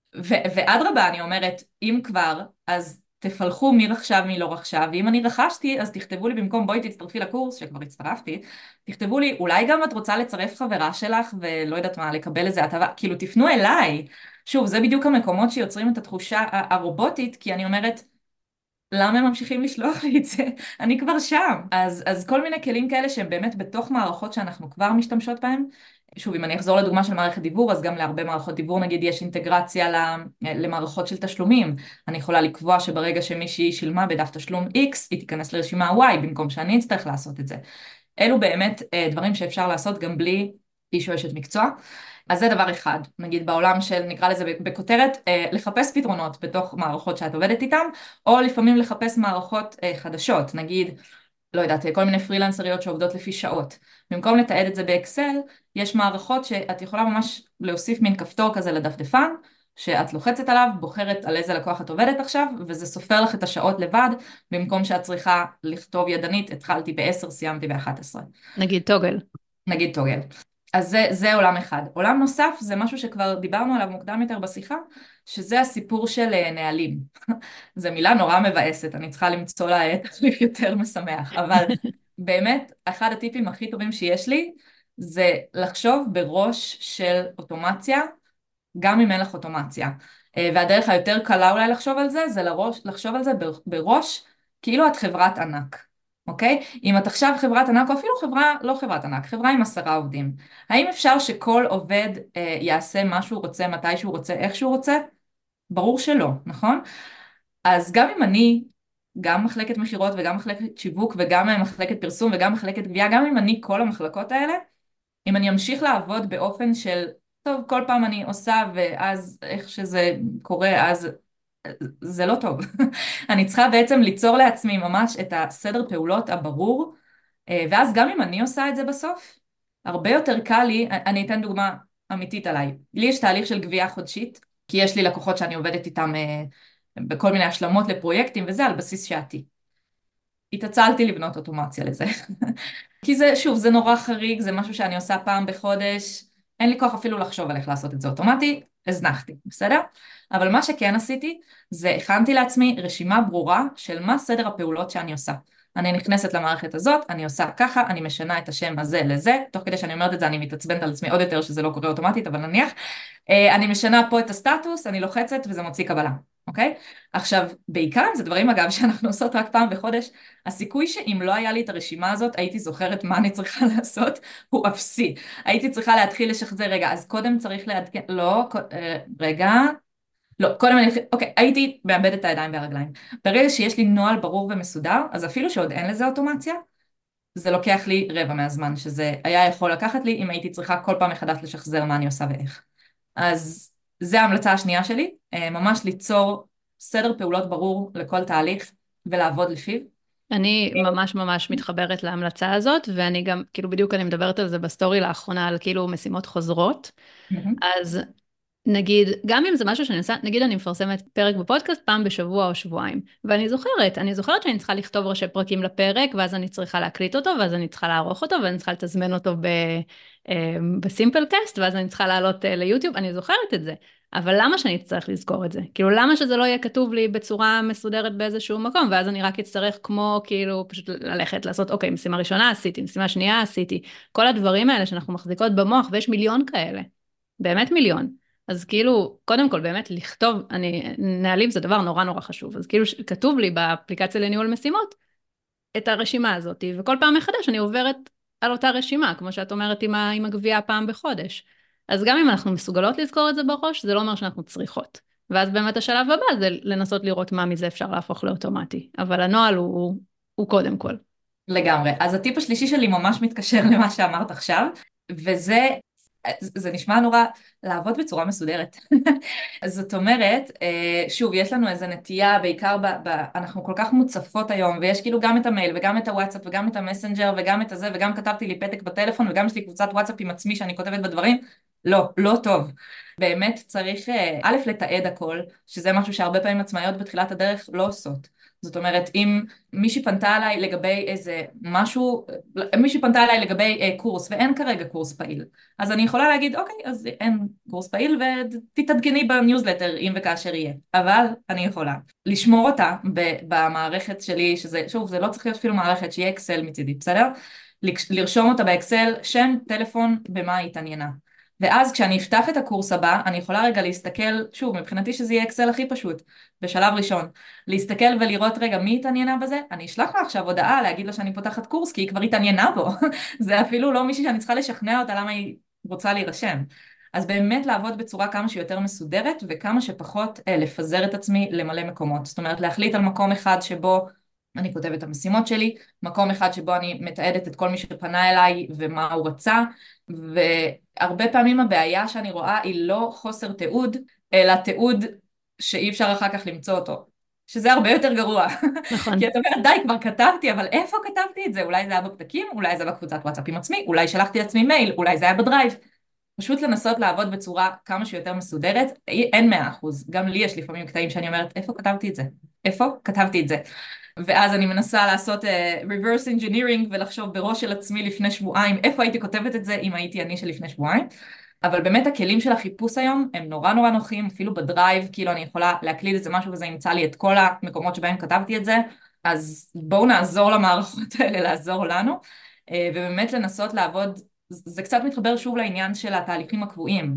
ואדרבה, אני אומרת, אם כבר, אז תפלחו מי רכשה ומי לא רכשה, ואם אני רכשתי, אז תכתבו לי במקום בואי תצטרפי לקורס, שכבר הצטרפתי, תכתבו לי, אולי גם את רוצה לצרף חברה שלך, ולא יודעת מה, לקבל איזה הטבה, כאילו תפנו אליי. שוב, זה בדיוק המקומות שיוצרים את התחושה הרובוטית, כי אני אומרת, למה הם ממשיכים לשלוח לי את זה? אני כבר שם. אז, אז כל מיני כלים כאלה שהם באמת בתוך מערכות שאנחנו כבר משתמשות בהם. שוב, אם אני אחזור לדוגמה של מערכת דיבור, אז גם להרבה מערכות דיבור נגיד יש אינטגרציה למערכות של תשלומים. אני יכולה לקבוע שברגע שמישהי שילמה בדף תשלום X, היא תיכנס לרשימה Y במקום שאני אצטרך לעשות את זה. אלו באמת אה, דברים שאפשר לעשות גם בלי איש או אשת מקצוע. אז זה דבר אחד, נגיד בעולם של נקרא לזה בכותרת, אה, לחפש פתרונות בתוך מערכות שאת עובדת איתן, או לפעמים לחפש מערכות אה, חדשות, נגיד, לא יודעת, כל מיני פרילנסריות שעובדות לפי שעות. במקום לתעד את זה באקסל, יש מערכות שאת יכולה ממש להוסיף מין כפתור כזה לדפדפן, שאת לוחצת עליו, בוחרת על איזה לקוח את עובדת עכשיו, וזה סופר לך את השעות לבד, במקום שאת צריכה לכתוב ידנית, התחלתי ב-10, סיימתי ב-11. נגיד טוגל. נגיד טוגל. אז זה, זה עולם אחד. עולם נוסף זה משהו שכבר דיברנו עליו מוקדם יותר בשיחה, שזה הסיפור של אה, נהלים. זו מילה נורא מבאסת, אני צריכה למצוא לה תחליף יותר משמח, אבל באמת, אחד הטיפים הכי טובים שיש לי, זה לחשוב בראש של אוטומציה, גם אם אין לך אוטומציה. אה, והדרך היותר קלה אולי לחשוב על זה, זה לראש, לחשוב על זה בראש כאילו את חברת ענק. אוקיי? אם את עכשיו חברת ענק, או אפילו חברה, לא חברת ענק, חברה עם עשרה עובדים, האם אפשר שכל עובד אה, יעשה מה שהוא רוצה, מתי שהוא רוצה, איך שהוא רוצה? ברור שלא, נכון? אז גם אם אני, גם מחלקת מכירות וגם מחלקת שיווק וגם מחלקת פרסום וגם מחלקת גבייה, גם אם אני כל המחלקות האלה, אם אני אמשיך לעבוד באופן של, טוב, כל פעם אני עושה ואז איך שזה קורה, אז זה לא טוב. אני צריכה בעצם ליצור לעצמי ממש את הסדר פעולות הברור, אה, ואז גם אם אני עושה את זה בסוף, הרבה יותר קל לי, אני אתן דוגמה אמיתית עליי. לי יש תהליך של גבייה חודשית, כי יש לי לקוחות שאני עובדת איתם אה, בכל מיני השלמות לפרויקטים וזה על בסיס שעתי. התעצלתי לבנות אוטומציה לזה. כי זה, שוב, זה נורא חריג, זה משהו שאני עושה פעם בחודש, אין לי כוח אפילו לחשוב על איך לעשות את זה אוטומטי, הזנחתי, בסדר? אבל מה שכן עשיתי, זה הכנתי לעצמי רשימה ברורה של מה סדר הפעולות שאני עושה. אני נכנסת למערכת הזאת, אני עושה ככה, אני משנה את השם הזה לזה, תוך כדי שאני אומרת את זה אני מתעצבנת על עצמי עוד יותר שזה לא קורה אוטומטית, אבל נניח, אה, אני משנה פה את הסטטוס, אני לוחצת וזה מוציא קבלה. אוקיי? עכשיו, בעיקר זה דברים אגב שאנחנו עושות רק פעם בחודש, הסיכוי שאם לא היה לי את הרשימה הזאת הייתי זוכרת מה אני צריכה לעשות הוא אפסי. הייתי צריכה להתחיל לשחזר, רגע, אז קודם צריך לעדכן, לא, אה, רגע, לא, קודם אני, אוקיי, הייתי מאבדת את הידיים והרגליים. ברגע שיש לי נוהל ברור ומסודר, אז אפילו שעוד אין לזה אוטומציה, זה לוקח לי רבע מהזמן, שזה היה יכול לקחת לי אם הייתי צריכה כל פעם מחדש לשחזר מה אני עושה ואיך. אז זה ההמלצה השנייה שלי, אה, ממש ליצור סדר פעולות ברור לכל תהליך ולעבוד לפיו. אני ממש ממש מתחברת להמלצה הזאת, ואני גם, כאילו בדיוק אני מדברת על זה בסטורי לאחרונה, על כאילו משימות חוזרות. Mm-hmm. אז נגיד, גם אם זה משהו שאני עושה, נגיד אני מפרסמת פרק בפודקאסט פעם בשבוע או שבועיים, ואני זוכרת, אני זוכרת שאני צריכה לכתוב ראשי פרקים לפרק, ואז אני צריכה להקליט אותו, ואז אני צריכה לערוך אותו, ואני צריכה לתזמן אותו אה, בסימפל קאסט, ואז אני צריכה לעלות אה, ליוטיוב, אני זוכרת את זה. אבל למה שאני אצטרך לזכור את זה? כאילו, למה שזה לא יהיה כתוב לי בצורה מסודרת באיזשהו מקום, ואז אני רק אצטרך כמו, כאילו, פשוט ללכת, לעשות, אוקיי, משימה ראשונה עשיתי, משימה שנייה עשיתי. כל הדברים האלה שאנחנו מחזיקות במוח, ויש מיליון כאלה. באמת מיליון. אז כאילו, קודם כל באמת לכתוב, אני, נהלים זה דבר נורא נורא חשוב, אז כאילו כתוב לי באפליקציה לניהול משימות את הרשימה הזאת, וכל פעם מחדש אני עוברת על אותה רשימה, כמו שאת אומרת עם, עם הגבייה פעם בחודש. אז גם אם אנחנו מסוגלות לזכור את זה בראש, זה לא אומר שאנחנו צריכות. ואז באמת השלב הבא זה לנסות לראות מה מזה אפשר להפוך לאוטומטי, אבל הנוהל הוא, הוא, הוא קודם כל. לגמרי. אז הטיפ השלישי שלי ממש מתקשר למה שאמרת עכשיו, וזה זה נשמע נורא לעבוד בצורה מסודרת. זאת אומרת, אה, שוב, יש לנו איזו נטייה, בעיקר ב, ב... אנחנו כל כך מוצפות היום, ויש כאילו גם את המייל, וגם את הוואטסאפ, וגם את המסנג'ר, וגם את הזה, וגם כתבתי לי פתק בטלפון, וגם יש לי קבוצת וואטסאפ עם עצמי שאני כותבת בדברים. לא, לא טוב. באמת צריך, אה, א', לתעד הכל, שזה משהו שהרבה פעמים עצמאיות בתחילת הדרך לא עושות. זאת אומרת, אם מישהי פנתה אליי לגבי איזה משהו, מישהי פנתה אליי לגבי אה, קורס ואין כרגע קורס פעיל, אז אני יכולה להגיד, אוקיי, אז אין קורס פעיל ותתעדכני בניוזלטר אם וכאשר יהיה. אבל אני יכולה לשמור אותה במערכת שלי, שזה, שוב, זה לא צריך להיות אפילו מערכת, שיהיה אקסל מצידי, בסדר? לרשום אותה באקסל, שם, טלפון, במה היא התעניינה. ואז כשאני אפתח את הקורס הבא, אני יכולה רגע להסתכל, שוב, מבחינתי שזה יהיה אקסל הכי פשוט, בשלב ראשון, להסתכל ולראות רגע מי התעניינה בזה, אני אשלח לה עכשיו הודעה להגיד לה שאני פותחת קורס כי היא כבר התעניינה בו, זה אפילו לא מישהי שאני צריכה לשכנע אותה למה היא רוצה להירשם. אז באמת לעבוד בצורה כמה שיותר מסודרת וכמה שפחות אה, לפזר את עצמי למלא מקומות. זאת אומרת להחליט על מקום אחד שבו אני כותבת את המשימות שלי, מקום אחד שבו אני מתעדת את כל מי שפנה אליי ומה הוא רצה, והרבה פעמים הבעיה שאני רואה היא לא חוסר תיעוד, אלא תיעוד שאי אפשר אחר כך למצוא אותו. שזה הרבה יותר גרוע. נכון. כי את אומרת, די, כבר כתבתי, אבל איפה כתבתי את זה? אולי זה היה בפתקים, אולי זה היה בקבוצת וואטסאפ עם עצמי, אולי שלחתי לעצמי מייל, אולי זה היה בדרייב. פשוט לנסות לעבוד בצורה כמה שיותר מסודרת, אין מאה אחוז. גם לי יש לפעמים קטעים שאני אומרת, איפה כתבתי את זה? איפה כתבתי את זה? ואז אני מנסה לעשות uh, reverse engineering ולחשוב בראש של עצמי לפני שבועיים איפה הייתי כותבת את זה אם הייתי אני של לפני שבועיים. אבל באמת הכלים של החיפוש היום הם נורא נורא נוחים אפילו בדרייב כאילו אני יכולה להקליד איזה משהו וזה ימצא לי את כל המקומות שבהם כתבתי את זה. אז בואו נעזור למערכות האלה לעזור לנו uh, ובאמת לנסות לעבוד זה קצת מתחבר שוב לעניין של התהליכים הקבועים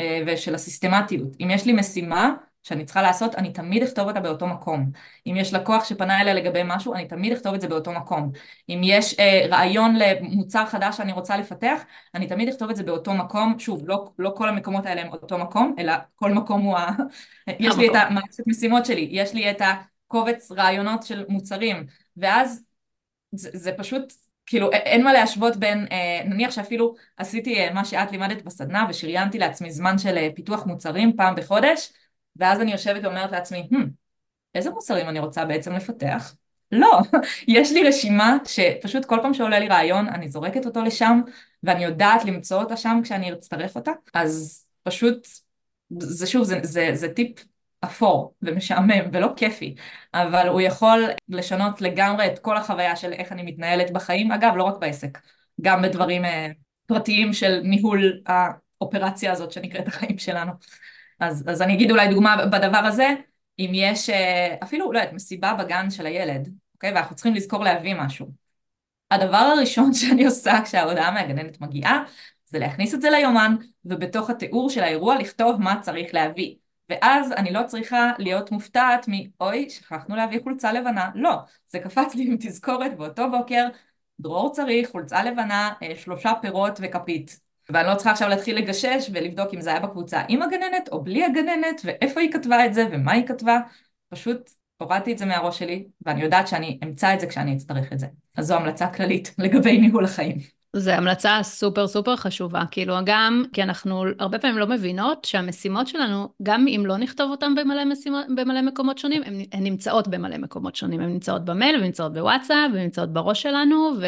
uh, ושל הסיסטמטיות. אם יש לי משימה שאני צריכה לעשות, אני תמיד אכתוב אותה באותו מקום. אם יש לקוח שפנה אליי לגבי משהו, אני תמיד אכתוב את זה באותו מקום. אם יש אה, רעיון למוצר חדש שאני רוצה לפתח, אני תמיד אכתוב את זה באותו מקום. שוב, לא, לא כל המקומות האלה הם אותו מקום, אלא כל מקום הוא ה... יש לי את המערכת משימות שלי, יש לי את הקובץ רעיונות של מוצרים, ואז זה, זה פשוט כאילו אין מה להשוות בין, אה, נניח שאפילו עשיתי אה, מה שאת לימדת בסדנה ושריינתי לעצמי זמן של אה, פיתוח מוצרים פעם בחודש, ואז אני יושבת ואומרת לעצמי, hmm, איזה מוצרים אני רוצה בעצם לפתח? לא, יש לי רשימה שפשוט כל פעם שעולה לי רעיון אני זורקת אותו לשם ואני יודעת למצוא אותה שם כשאני אצטרך אותה, אז פשוט, זה שוב, זה, זה, זה טיפ אפור ומשעמם ולא כיפי, אבל הוא יכול לשנות לגמרי את כל החוויה של איך אני מתנהלת בחיים, אגב, לא רק בעסק, גם בדברים uh, פרטיים של ניהול האופרציה הזאת שנקראת החיים שלנו. אז, אז אני אגיד אולי דוגמה בדבר הזה, אם יש אה, אפילו, לא יודעת, מסיבה בגן של הילד, אוקיי? ואנחנו צריכים לזכור להביא משהו. הדבר הראשון שאני עושה כשההודעה מהגננת מגיעה, זה להכניס את זה ליומן, ובתוך התיאור של האירוע לכתוב מה צריך להביא. ואז אני לא צריכה להיות מופתעת מ"אוי, שכחנו להביא חולצה לבנה". לא, זה קפץ לי עם תזכורת באותו בוקר, דרור צריך חולצה לבנה, אה, שלושה פירות וכפית. ואני לא צריכה עכשיו להתחיל לגשש ולבדוק אם זה היה בקבוצה עם הגננת או בלי הגננת ואיפה היא כתבה את זה ומה היא כתבה, פשוט הורדתי את זה מהראש שלי ואני יודעת שאני אמצא את זה כשאני אצטרך את זה. אז זו המלצה כללית לגבי ניהול החיים. זו המלצה סופר סופר חשובה, כאילו גם כי אנחנו הרבה פעמים לא מבינות שהמשימות שלנו, גם אם לא נכתוב אותן במלא, משימות, במלא מקומות שונים, הן נמצאות במלא מקומות שונים, הן נמצאות במייל, הן נמצאות בוואטסאפ, הן נמצאות בראש שלנו, ו...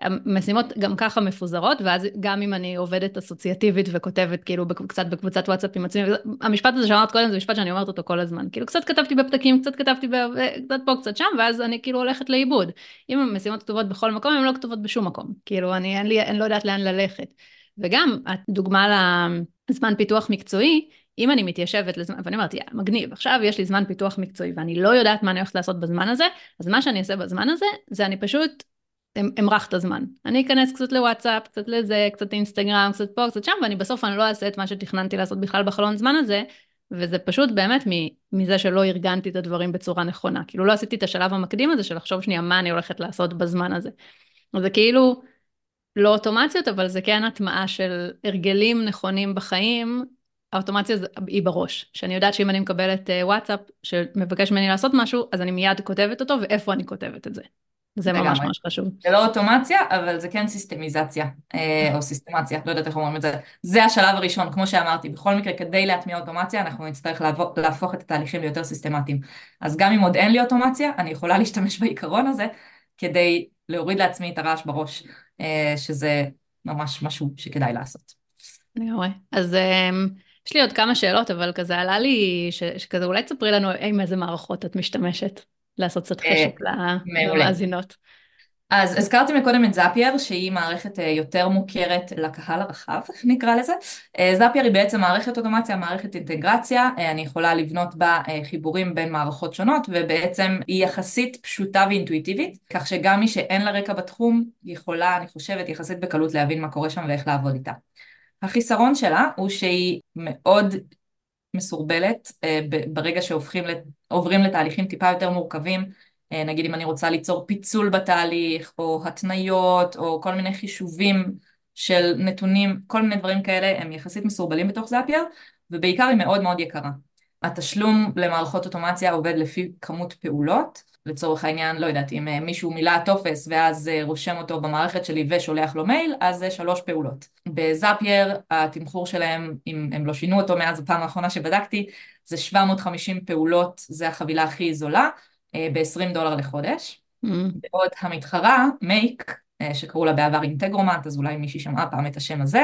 המשימות גם ככה מפוזרות, ואז גם אם אני עובדת אסוציאטיבית וכותבת כאילו קצת בקבוצת וואטסאפ עם עצמי, המשפט הזה שאמרת קודם זה משפט שאני אומרת אותו כל הזמן, כאילו קצת כתבתי בפתקים, קצת כתבתי ב... קצת פה, קצת שם, ואז אני כאילו הולכת לאיבוד. אם המשימות כתובות בכל מקום, הן לא כתובות בשום מקום, כאילו אני, אין לי, אני לא יודעת לאן ללכת. וגם, הדוגמה לזמן פיתוח מקצועי, אם אני מתיישבת לזמן, ואני אומרת, יא, מגניב, עכשיו יש לי זמן פיתוח מקצועי ואני לא יודעת מה אני הולכת לעשות בזמן הזה, אז מה שאני אעשה בזמן הזה, זה אני פשוט אמרח את הזמן. אני אכנס קצת לוואטסאפ, קצת לזה, קצת אינסטגרם, קצת פה, קצת שם, ואני בסוף אני לא אעשה את מה שתכננתי לעשות בכלל בחלון זמן הזה, וזה פשוט באמת מזה שלא ארגנתי את הדברים בצורה נכונה. כאילו לא עשיתי את השלב המקדים הזה של לחשוב שנייה מה אני הולכת לעשות בזמן הזה. זה כאילו לא אוטומציות, אבל זה כן הטמעה של הרגלים נכונים בחיים. האוטומציה היא בראש, שאני יודעת שאם אני מקבלת אה, וואטסאפ שמבקש ממני לעשות משהו, אז אני מיד כותבת אותו, ואיפה אני כותבת את זה. זה ממש ממש חשוב. זה לא אוטומציה, אבל זה כן סיסטמיזציה, או סיסטמציה, לא יודעת איך אומרים את זה. זה השלב הראשון, כמו שאמרתי, בכל מקרה, כדי להטמיע אוטומציה, אנחנו נצטרך להפוך את התהליכים ליותר סיסטמטיים. אז גם אם עוד אין לי אוטומציה, אני יכולה להשתמש בעיקרון הזה, כדי להוריד לעצמי את הרעש בראש, שזה ממש משהו שכדאי לעשות. לגמרי. אז יש לי עוד כמה שאלות, אבל כזה עלה לי, שכזה אולי תספרי לנו עם איזה מערכות את משתמשת. לעשות קצת חשק למאזינות. אז הזכרתי מקודם את זאפייר שהיא מערכת יותר מוכרת לקהל הרחב נקרא לזה. זאפייר היא בעצם מערכת אוטומציה, מערכת אינטגרציה, אני יכולה לבנות בה חיבורים בין מערכות שונות ובעצם היא יחסית פשוטה ואינטואיטיבית כך שגם מי שאין לה רקע בתחום יכולה אני חושבת יחסית בקלות להבין מה קורה שם ואיך לעבוד איתה. החיסרון שלה הוא שהיא מאוד מסורבלת ברגע שעוברים לתהליכים טיפה יותר מורכבים, נגיד אם אני רוצה ליצור פיצול בתהליך או התניות או כל מיני חישובים של נתונים, כל מיני דברים כאלה הם יחסית מסורבלים בתוך זאפייר ובעיקר היא מאוד מאוד יקרה. התשלום למערכות אוטומציה עובד לפי כמות פעולות לצורך העניין, לא יודעת, אם מישהו מילא טופס ואז רושם אותו במערכת שלי ושולח לו מייל, אז זה שלוש פעולות. בזאפייר התמחור שלהם, אם הם לא שינו אותו מאז הפעם האחרונה שבדקתי, זה 750 פעולות, זה החבילה הכי זולה, ב-20 דולר לחודש. Mm. בעוד המתחרה, מייק, שקראו לה בעבר אינטגרומט, אז אולי מישהי שמעה פעם את השם הזה,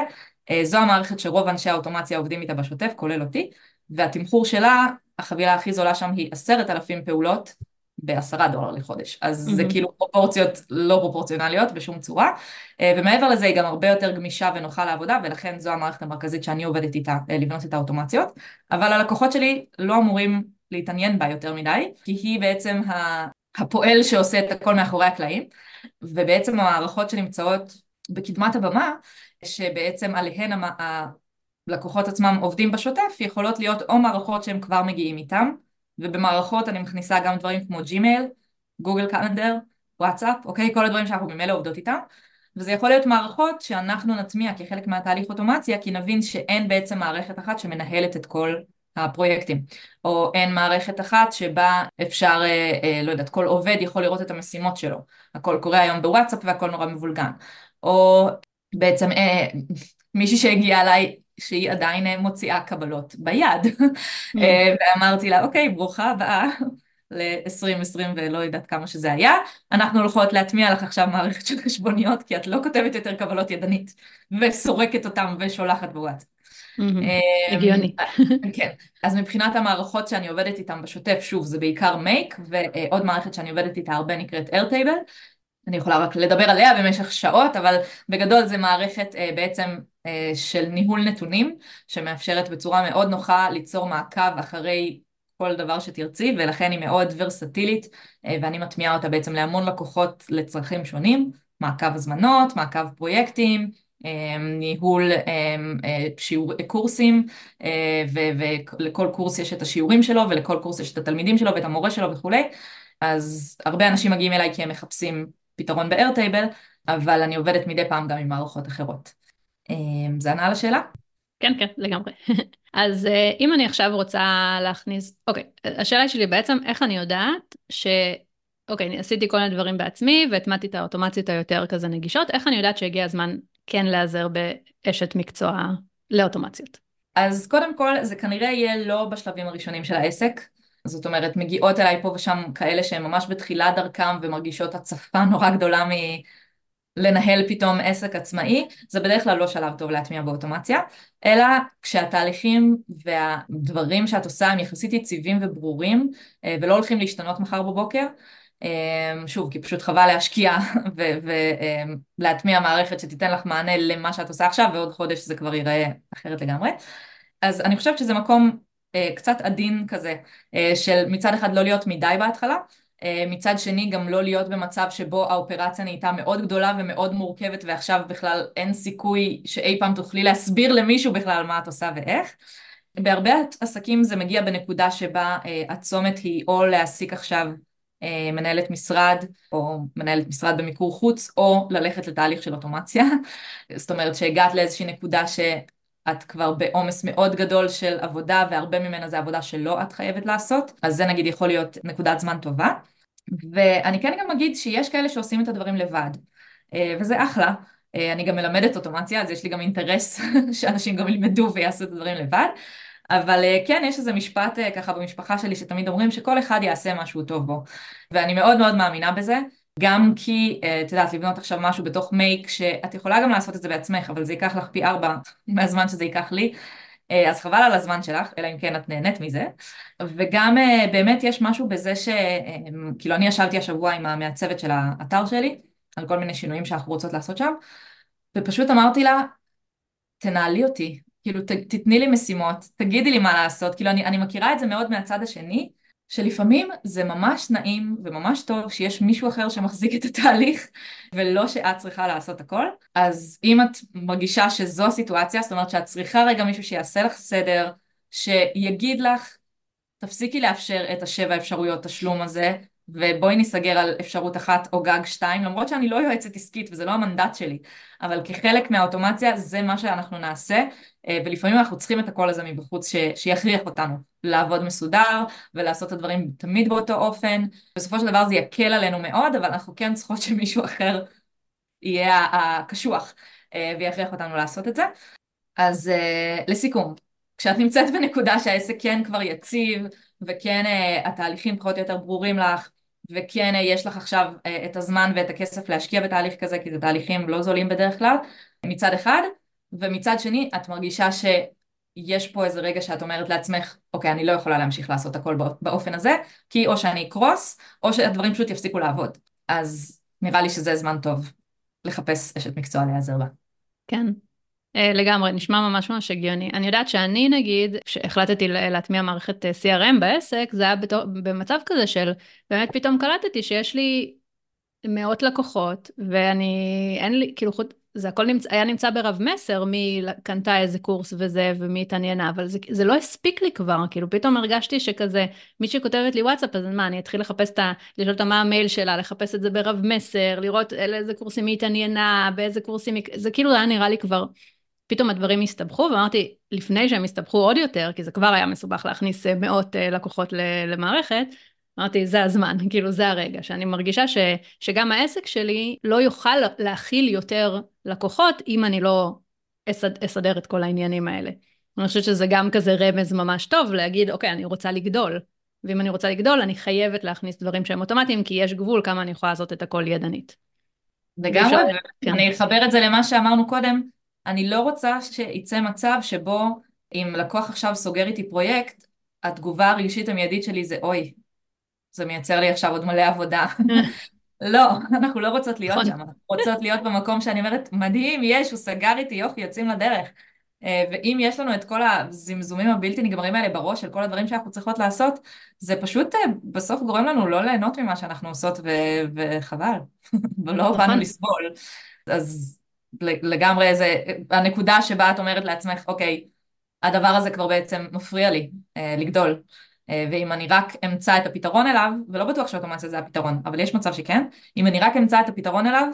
זו המערכת שרוב אנשי האוטומציה עובדים איתה בשוטף, כולל אותי, והתמחור שלה, החבילה הכי זולה שם היא עשרת אלפים פעולות, בעשרה דולר לחודש, אז mm-hmm. זה כאילו פרופורציות לא פרופורציונליות בשום צורה, אה, ומעבר לזה היא גם הרבה יותר גמישה ונוחה לעבודה, ולכן זו המערכת המרכזית שאני עובדת איתה, אה, לבנות את האוטומציות, אבל הלקוחות שלי לא אמורים להתעניין בה יותר מדי, כי היא בעצם הפועל שעושה את הכל מאחורי הקלעים, ובעצם המערכות שנמצאות בקדמת הבמה, שבעצם עליהן הלקוחות עצמם עובדים בשוטף, יכולות להיות או מערכות שהם כבר מגיעים איתם, ובמערכות אני מכניסה גם דברים כמו ג'ימייל, גוגל קלנדר, וואטסאפ, אוקיי? כל הדברים שאנחנו ממילא עובדות איתם. וזה יכול להיות מערכות שאנחנו נטמיע כחלק מהתהליך אוטומציה, כי נבין שאין בעצם מערכת אחת שמנהלת את כל הפרויקטים. או אין מערכת אחת שבה אפשר, אה, אה, לא יודעת, כל עובד יכול לראות את המשימות שלו. הכל קורה היום בוואטסאפ והכל נורא מבולגן. או בעצם אה, מישהי שהגיעה אליי שהיא עדיין אה, מוציאה קבלות ביד. אה, ואמרתי לה, אוקיי, ברוכה הבאה ל-2020 ולא יודעת כמה שזה היה. אנחנו הולכות להטמיע לך עכשיו מערכת של חשבוניות, כי את לא כותבת יותר קבלות ידנית, וסורקת אותם ושולחת בוואטסאפ. Mm-hmm. הגיוני. כן, אז מבחינת המערכות שאני עובדת איתן בשוטף, שוב, זה בעיקר מייק, ועוד מערכת שאני עובדת איתה הרבה נקראת איירטייבל. אני יכולה רק לדבר עליה במשך שעות, אבל בגדול זה מערכת בעצם אה, של ניהול נתונים, שמאפשרת בצורה מאוד נוחה ליצור מעקב אחרי כל דבר שתרצי, ולכן היא מאוד ורסטילית, אה, ואני מטמיעה אותה בעצם להמון לקוחות לצרכים שונים, מעקב הזמנות, מעקב פרויקטים, אה, ניהול שיעור, קורסים, ולכל קורס יש את השיעורים שלו, ולכל קורס יש את התלמידים שלו ואת המורה שלו וכולי, אז הרבה אנשים מגיעים אליי כי הם מחפשים פתרון ב-Airtable, אבל אני עובדת מדי פעם גם עם מערכות אחרות. אמ, זה ענה על השאלה? כן, כן, לגמרי. אז אה, אם אני עכשיו רוצה להכניס, אוקיי, השאלה שלי בעצם, איך אני יודעת ש... אוקיי, אני עשיתי כל מיני דברים בעצמי והטמעתי את האוטומציות היותר כזה נגישות, איך אני יודעת שהגיע הזמן כן להיעזר באשת מקצוע לאוטומציות? אז קודם כל, זה כנראה יהיה לא בשלבים הראשונים של העסק. זאת אומרת, מגיעות אליי פה ושם כאלה שהן ממש בתחילת דרכם ומרגישות הצפה נורא גדולה. לנהל פתאום עסק עצמאי, זה בדרך כלל לא שלב טוב להטמיע באוטומציה, אלא כשהתהליכים והדברים שאת עושה הם יחסית יציבים וברורים אה, ולא הולכים להשתנות מחר בבוקר. אה, שוב, כי פשוט חבל להשקיע ולהטמיע אה, מערכת שתיתן לך מענה למה שאת עושה עכשיו ועוד חודש זה כבר ייראה אחרת לגמרי. אז אני חושבת שזה מקום קצת עדין כזה, של מצד אחד לא להיות מדי בהתחלה, מצד שני גם לא להיות במצב שבו האופרציה נהייתה מאוד גדולה ומאוד מורכבת ועכשיו בכלל אין סיכוי שאי פעם תוכלי להסביר למישהו בכלל מה את עושה ואיך. בהרבה עסקים זה מגיע בנקודה שבה אה, הצומת היא או להעסיק עכשיו אה, מנהלת משרד או מנהלת משרד במיקור חוץ או ללכת לתהליך של אוטומציה. זאת אומרת שהגעת לאיזושהי נקודה שאת כבר בעומס מאוד גדול של עבודה והרבה ממנה זה עבודה שלא את חייבת לעשות, אז זה נגיד יכול להיות נקודת זמן טובה. ואני כן גם אגיד שיש כאלה שעושים את הדברים לבד, אה, וזה אחלה. אה, אני גם מלמדת אוטומציה, אז יש לי גם אינטרס שאנשים גם ילמדו ויעשו את הדברים לבד. אבל אה, כן, יש איזה משפט ככה במשפחה שלי שתמיד אומרים שכל אחד יעשה משהו טוב בו. ואני מאוד מאוד מאמינה בזה, גם כי, את יודעת, לבנות עכשיו משהו בתוך מייק, שאת יכולה גם לעשות את זה בעצמך, אבל זה ייקח לך פי ארבע מהזמן שזה ייקח לי. אה, אז חבל על הזמן שלך, אלא אם כן את נהנית מזה. וגם אה, באמת יש משהו בזה ש... אה, כאילו אני ישבתי השבוע עם המעצבת של האתר שלי, על כל מיני שינויים שאנחנו רוצות לעשות שם, ופשוט אמרתי לה, תנהלי אותי, כאילו ת, תתני לי משימות, תגידי לי מה לעשות, כאילו אני, אני מכירה את זה מאוד מהצד השני, שלפעמים זה ממש נעים וממש טוב שיש מישהו אחר שמחזיק את התהליך ולא שאת צריכה לעשות הכל. אז אם את מרגישה שזו הסיטואציה, זאת אומרת שאת צריכה רגע מישהו שיעשה לך סדר, שיגיד לך תפסיקי לאפשר את השבע אפשרויות תשלום הזה ובואי ניסגר על אפשרות אחת או גג שתיים, למרות שאני לא יועצת עסקית וזה לא המנדט שלי, אבל כחלק מהאוטומציה זה מה שאנחנו נעשה, אה, ולפעמים אנחנו צריכים את הקול הזה מבחוץ ש... שיכריח אותנו לעבוד מסודר ולעשות את הדברים תמיד באותו אופן. בסופו של דבר זה יקל עלינו מאוד, אבל אנחנו כן צריכות שמישהו אחר יהיה הקשוח אה, ויכריח אותנו לעשות את זה. אז אה, לסיכום, כשאת נמצאת בנקודה שהעסק כן כבר יציב וכן התהליכים פחות או יותר ברורים לך וכן יש לך עכשיו את הזמן ואת הכסף להשקיע בתהליך כזה כי זה תהליכים לא זולים בדרך כלל מצד אחד ומצד שני את מרגישה שיש פה איזה רגע שאת אומרת לעצמך אוקיי אני לא יכולה להמשיך לעשות הכל באופן הזה כי או שאני אקרוס או שהדברים פשוט יפסיקו לעבוד אז נראה לי שזה זמן טוב לחפש אשת מקצוע להיעזר בה. כן, אה, לגמרי, נשמע ממש ממש הגיוני. אני יודעת שאני נגיד, כשהחלטתי להטמיע מערכת אה, CRM בעסק, זה היה בתור, במצב כזה של, באמת פתאום קלטתי שיש לי מאות לקוחות, ואני, אין לי, כאילו, זה הכל נמצא, היה נמצא ברב מסר, מי קנתה איזה קורס וזה, ומי התעניינה, אבל זה, זה לא הספיק לי כבר, כאילו פתאום הרגשתי שכזה, מי שכותבת לי וואטסאפ, אז מה, אני אתחיל לחפש את ה... לשאול אותה מה המייל שלה, לחפש את זה ברב מסר, לראות איזה קורסים היא התעניינה, באיזה קורסים היא... זה כאילו היה נראה לי כבר פתאום הדברים הסתבכו, ואמרתי, לפני שהם הסתבכו עוד יותר, כי זה כבר היה מסובך להכניס אה, מאות אה, לקוחות למערכת, אמרתי, זה הזמן, כאילו זה הרגע, שאני מרגישה ש, שגם העסק שלי לא יוכל להכיל יותר לקוחות אם אני לא אסד, אסדר את כל העניינים האלה. אני חושבת שזה גם כזה רמז ממש טוב להגיד, אוקיי, אני רוצה לגדול. ואם אני רוצה לגדול, אני חייבת להכניס דברים שהם אוטומטיים, כי יש גבול כמה אני יכולה לעשות את הכל ידנית. לגמרי, כן. אני אחבר את זה למה שאמרנו קודם, אני לא רוצה שיצא מצב שבו אם לקוח עכשיו סוגר איתי פרויקט, התגובה הרגשית המיידית שלי זה אוי, זה מייצר לי עכשיו עוד מלא עבודה. לא, אנחנו לא רוצות להיות נכון. שם, אנחנו רוצות להיות במקום שאני אומרת, מדהים, יש, הוא סגר איתי, יופי, יוצאים לדרך. אה, ואם יש לנו את כל הזמזומים הבלתי נגמרים האלה בראש של כל הדברים שאנחנו צריכות לעשות, זה פשוט אה, בסוף גורם לנו לא ליהנות ממה שאנחנו עושות, ו- וחבל, ולא באנו נכון. לסבול. אז לגמרי זה הנקודה שבה את אומרת לעצמך, אוקיי, הדבר הזה כבר בעצם מפריע לי אה, לגדול. אה, ואם אני רק אמצא את הפתרון אליו, ולא בטוח שאוטומציה זה הפתרון, אבל יש מצב שכן, אם אני רק אמצא את הפתרון אליו,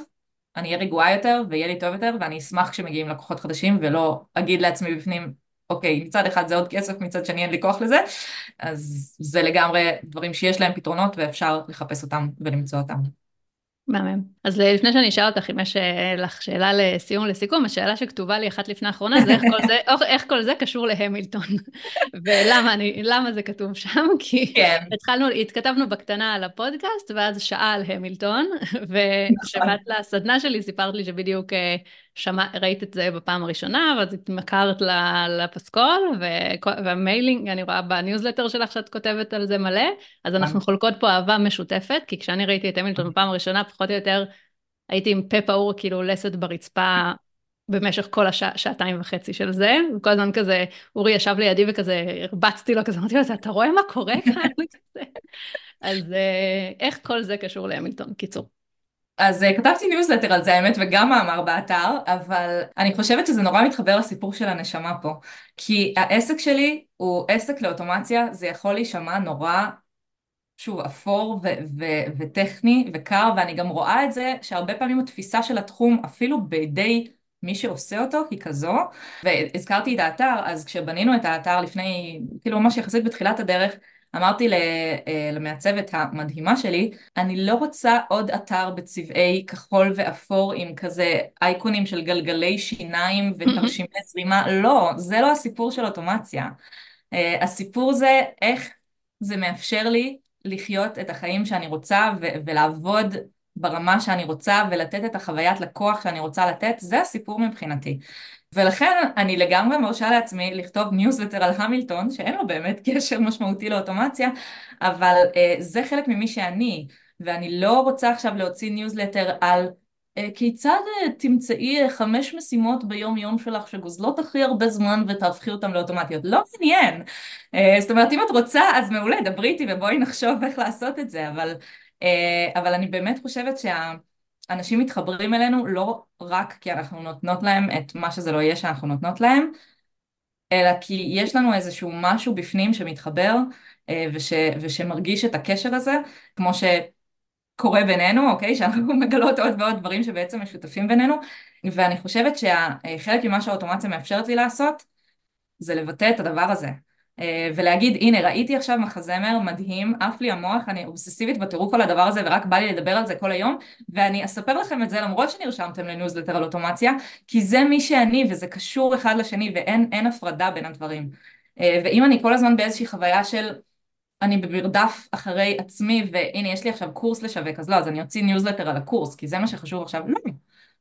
אני אהיה רגועה יותר ויהיה לי טוב יותר, ואני אשמח כשמגיעים לקוחות חדשים, ולא אגיד לעצמי בפנים, אוקיי, מצד אחד זה עוד כסף, מצד שני אין לי כוח לזה, אז זה לגמרי דברים שיש להם פתרונות ואפשר לחפש אותם ולמצוא אותם. מהמם. אז לפני שאני אשאל אותך אם יש אה, לך שאלה לסיום לסיכום, השאלה שכתובה לי אחת לפני האחרונה זה איך כל זה, איך כל זה קשור להמילטון. ולמה אני, למה זה כתוב שם? כי כן. התחלנו, התכתבנו בקטנה על הפודקאסט, ואז שעה על המילטון, וכשבאת לסדנה שלי סיפרת לי שבדיוק אה, שמע, ראית את זה בפעם הראשונה, ואז התמכרת לפסקול, והמיילינג, אני רואה בניוזלטר שלך שאת כותבת על זה מלא, אז אנחנו חולקות פה אהבה משותפת, כי כשאני ראיתי את המילטון בפעם הראשונה, פחות או יותר הייתי עם פה פעור כאילו לסת ברצפה במשך כל השעתיים וחצי של זה, וכל הזמן כזה, אורי ישב לידי וכזה, הרבצתי לו כזה, אמרתי לו, אתה רואה מה קורה כאן? אז אה, איך כל זה קשור להמילטון? קיצור. אז uh, כתבתי ניוזלטר על זה האמת וגם מאמר באתר, אבל אני חושבת שזה נורא מתחבר לסיפור של הנשמה פה. כי העסק שלי הוא עסק לאוטומציה, זה יכול להישמע נורא, שוב, אפור ו- ו- וטכני וקר, ואני גם רואה את זה שהרבה פעמים התפיסה של התחום, אפילו בידי מי שעושה אותו, היא כזו. והזכרתי את האתר, אז כשבנינו את האתר לפני, כאילו ממש יחסית בתחילת הדרך, אמרתי אה, למעצבת המדהימה שלי, אני לא רוצה עוד אתר בצבעי כחול ואפור עם כזה אייקונים של גלגלי שיניים ותרשימי זרימה, לא, זה לא הסיפור של אוטומציה. אה, הסיפור זה איך זה מאפשר לי לחיות את החיים שאני רוצה ולעבוד ברמה שאני רוצה ולתת את החוויית לקוח שאני רוצה לתת, זה הסיפור מבחינתי. ולכן אני לגמרי מרשה לעצמי לכתוב ניוזלטר על המילטון, שאין לו באמת קשר משמעותי לאוטומציה, אבל uh, זה חלק ממי שאני, ואני לא רוצה עכשיו להוציא ניוזלטר על כיצד uh, תמצאי חמש משימות ביום יום שלך שגוזלות הכי הרבה זמן ותהפכי אותן לאוטומטיות. לא מעניין. זאת אומרת, אם את רוצה, אז מעולה, דברי איתי ובואי נחשוב איך לעשות את זה, אבל, אבל אני באמת חושבת שה... אנשים מתחברים אלינו לא רק כי אנחנו נותנות להם את מה שזה לא יהיה שאנחנו נותנות להם, אלא כי יש לנו איזשהו משהו בפנים שמתחבר אה, וש, ושמרגיש את הקשר הזה, כמו שקורה בינינו, אוקיי? שאנחנו מגלות עוד ועוד דברים שבעצם משותפים בינינו, ואני חושבת שחלק ממה שהאוטומציה מאפשרת לי לעשות, זה לבטא את הדבר הזה. אה, ולהגיד הנה ראיתי עכשיו מחזמר מדהים, עף לי המוח, אני אובססיבית בטירוף על הדבר הזה ורק בא לי לדבר על זה כל היום ואני אספר לכם את זה למרות שנרשמתם לניוזלטר על אוטומציה כי זה מי שאני וזה קשור אחד לשני ואין הפרדה בין הדברים אה, ואם אני כל הזמן באיזושהי חוויה של אני במרדף אחרי עצמי והנה יש לי עכשיו קורס לשווק אז לא אז אני אוציא ניוזלטר על הקורס כי זה מה שחשוב עכשיו. לא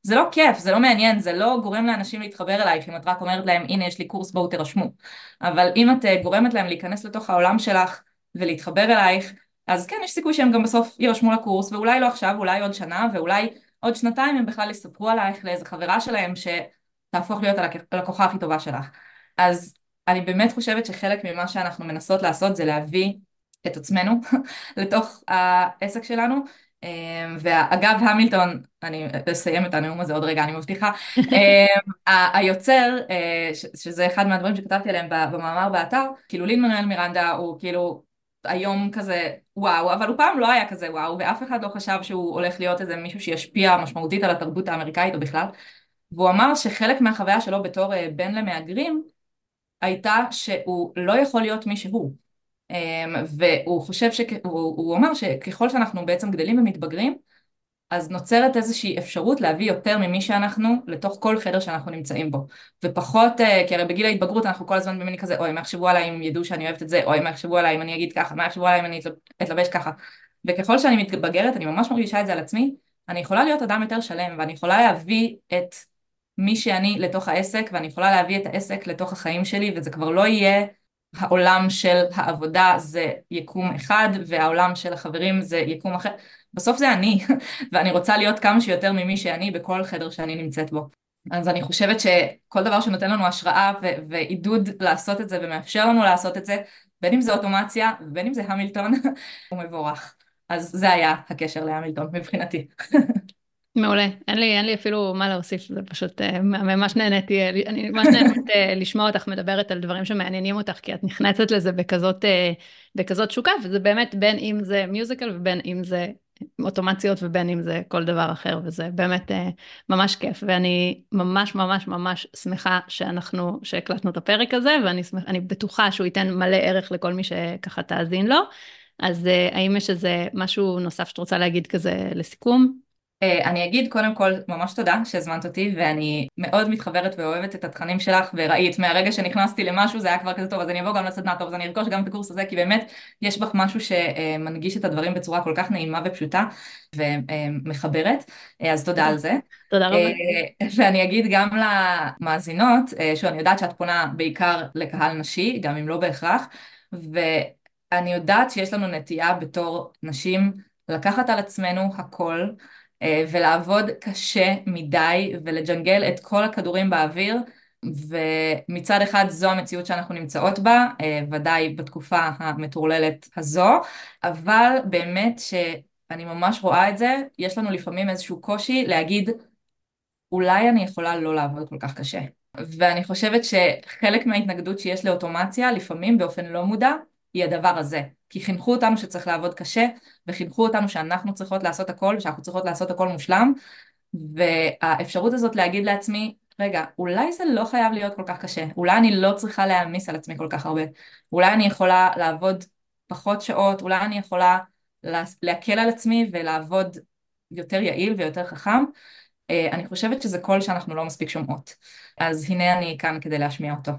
זה לא כיף, זה לא מעניין, זה לא גורם לאנשים להתחבר אלייך אם את רק אומרת להם הנה יש לי קורס בואו תירשמו. אבל אם את אה, גורמת להם להיכנס לתוך העולם שלך ולהתחבר אלייך אז כן יש סיכוי שהם גם בסוף יירשמו לקורס ואולי לא עכשיו, אולי עוד שנה ואולי עוד שנתיים הם בכלל יספרו עלייך לאיזה חברה שלהם שתהפוך להיות הלקוחה הכי טובה שלך. אז אני באמת חושבת שחלק ממה שאנחנו מנסות לעשות זה להביא את עצמנו לתוך העסק שלנו. אמ, ואגב המילטון, אני אסיים את הנאום הזה עוד רגע, אני מבטיחה, אמ, היוצר, אה, שזה אחד מהדברים שכתבתי עליהם במאמר באתר, כאילו לין מנואל מירנדה הוא כאילו היום כזה וואו, אבל הוא פעם לא היה כזה וואו, ואף אחד לא חשב שהוא הולך להיות איזה מישהו שישפיע משמעותית על התרבות האמריקאית או בכלל, והוא אמר שחלק מהחוויה שלו בתור אה, בן למהגרים הייתה שהוא לא יכול להיות מי שהוא. אמ, והוא חושב, ש... הוא, הוא אמר שככל שאנחנו בעצם גדלים ומתבגרים אז נוצרת איזושהי אפשרות להביא יותר ממי שאנחנו לתוך כל חדר שאנחנו נמצאים בו. ופחות, אה, כי הרי בגיל ההתבגרות אנחנו כל הזמן במיני כזה אוי מה יחשבו עליי אם ידעו שאני אוהבת את זה? אוי מה יחשבו עליי אם אני אגיד ככה? מה יחשבו עליי אם אני אתלבש ככה? וככל שאני מתבגרת אני ממש מרגישה את זה על עצמי אני יכולה להיות אדם יותר שלם ואני יכולה להביא את מי שאני לתוך העסק ואני יכולה להביא את העסק לתוך החיים שלי וזה כבר לא יהיה העולם של העבודה זה יקום אחד והעולם של החברים זה יקום אחר. בסוף זה אני, ואני רוצה להיות כמה שיותר ממי שאני בכל חדר שאני נמצאת בו. אז אני חושבת שכל דבר שנותן לנו השראה ו- ועידוד לעשות את זה ומאפשר לנו לעשות את זה, בין אם זה אוטומציה ובין אם זה המילטון, הוא מבורך. אז זה היה הקשר להמילטון מבחינתי. מעולה, אין לי, אין לי אפילו מה להוסיף, זה פשוט uh, ממש נהניתי, אה, אני ממש נהנית uh, לשמוע אותך מדברת על דברים שמעניינים אותך, כי את נכנסת לזה בכזאת, בכזאת תשוקה, וזה באמת בין אם זה מיוזיקל ובין אם זה אוטומציות ובין אם זה כל דבר אחר, וזה באמת ממש כיף, ואני ממש ממש ממש שמחה שאנחנו, שהקלטנו את הפרק הזה, ואני שמח, בטוחה שהוא ייתן מלא ערך לכל מי שככה תאזין לו. אז האם יש איזה משהו נוסף שאת רוצה להגיד כזה לסיכום? אה, אני אגיד קודם כל ממש תודה שהזמנת אותי ואני מאוד מתחברת ואוהבת את התכנים שלך וראית מהרגע שנכנסתי למשהו זה היה כבר כזה טוב אז אני אבוא גם לסדנה טוב אז אני ארכוש גם את הקורס הזה כי באמת יש בך משהו שמנגיש את הדברים בצורה כל כך נעימה ופשוטה ומחברת אה, אז תודה על זה. תודה רבה. אה, ואני אגיד גם למאזינות שאני יודעת שאת פונה בעיקר לקהל נשי גם אם לא בהכרח ואני יודעת שיש לנו נטייה בתור נשים לקחת על עצמנו הכל ולעבוד קשה מדי ולג'נגל את כל הכדורים באוויר ומצד אחד זו המציאות שאנחנו נמצאות בה, אה, ודאי בתקופה המטורללת הזו, אבל באמת שאני ממש רואה את זה, יש לנו לפעמים איזשהו קושי להגיד אולי אני יכולה לא לעבוד כל כך קשה. ואני חושבת שחלק מההתנגדות שיש לאוטומציה, לפעמים באופן לא מודע, היא הדבר הזה. כי חינכו אותנו שצריך לעבוד קשה, וחינכו אותנו שאנחנו צריכות לעשות הכל, ושאנחנו צריכות לעשות הכל מושלם, והאפשרות הזאת להגיד לעצמי, רגע, אולי זה לא חייב להיות כל כך קשה, אולי אני לא צריכה להעמיס על עצמי כל כך הרבה, אולי אני יכולה לעבוד פחות שעות, אולי אני יכולה להקל על עצמי ולעבוד יותר יעיל ויותר חכם. אה, אני חושבת שזה קול שאנחנו לא מספיק שומעות. אז הנה אני כאן כדי להשמיע אותו.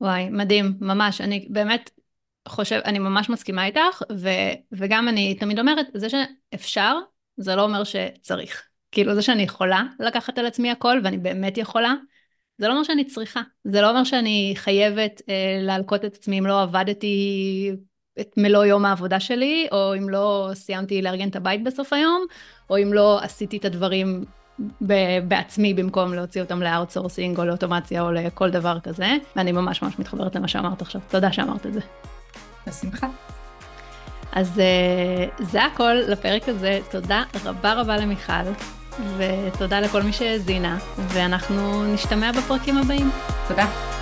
וואי, מדהים, ממש. אני באמת חושב, אני ממש מסכימה איתך, ו, וגם אני תמיד אומרת, זה שאפשר, זה לא אומר שצריך. כאילו, זה שאני יכולה לקחת על עצמי הכל, ואני באמת יכולה, זה לא אומר שאני צריכה. זה לא אומר שאני חייבת אה, להלקות את עצמי אם לא עבדתי את מלוא יום העבודה שלי, או אם לא סיימתי לארגן את הבית בסוף היום, או אם לא עשיתי את הדברים בעצמי במקום להוציא אותם ל outsourcing או לאוטומציה או לכל דבר כזה, ואני ממש ממש מתחברת למה שאמרת עכשיו. תודה שאמרת את זה. בשמחה. אז אה, זה הכל לפרק הזה. תודה רבה רבה למיכל, ותודה לכל מי שהאזינה, ואנחנו נשתמע בפרקים הבאים. תודה.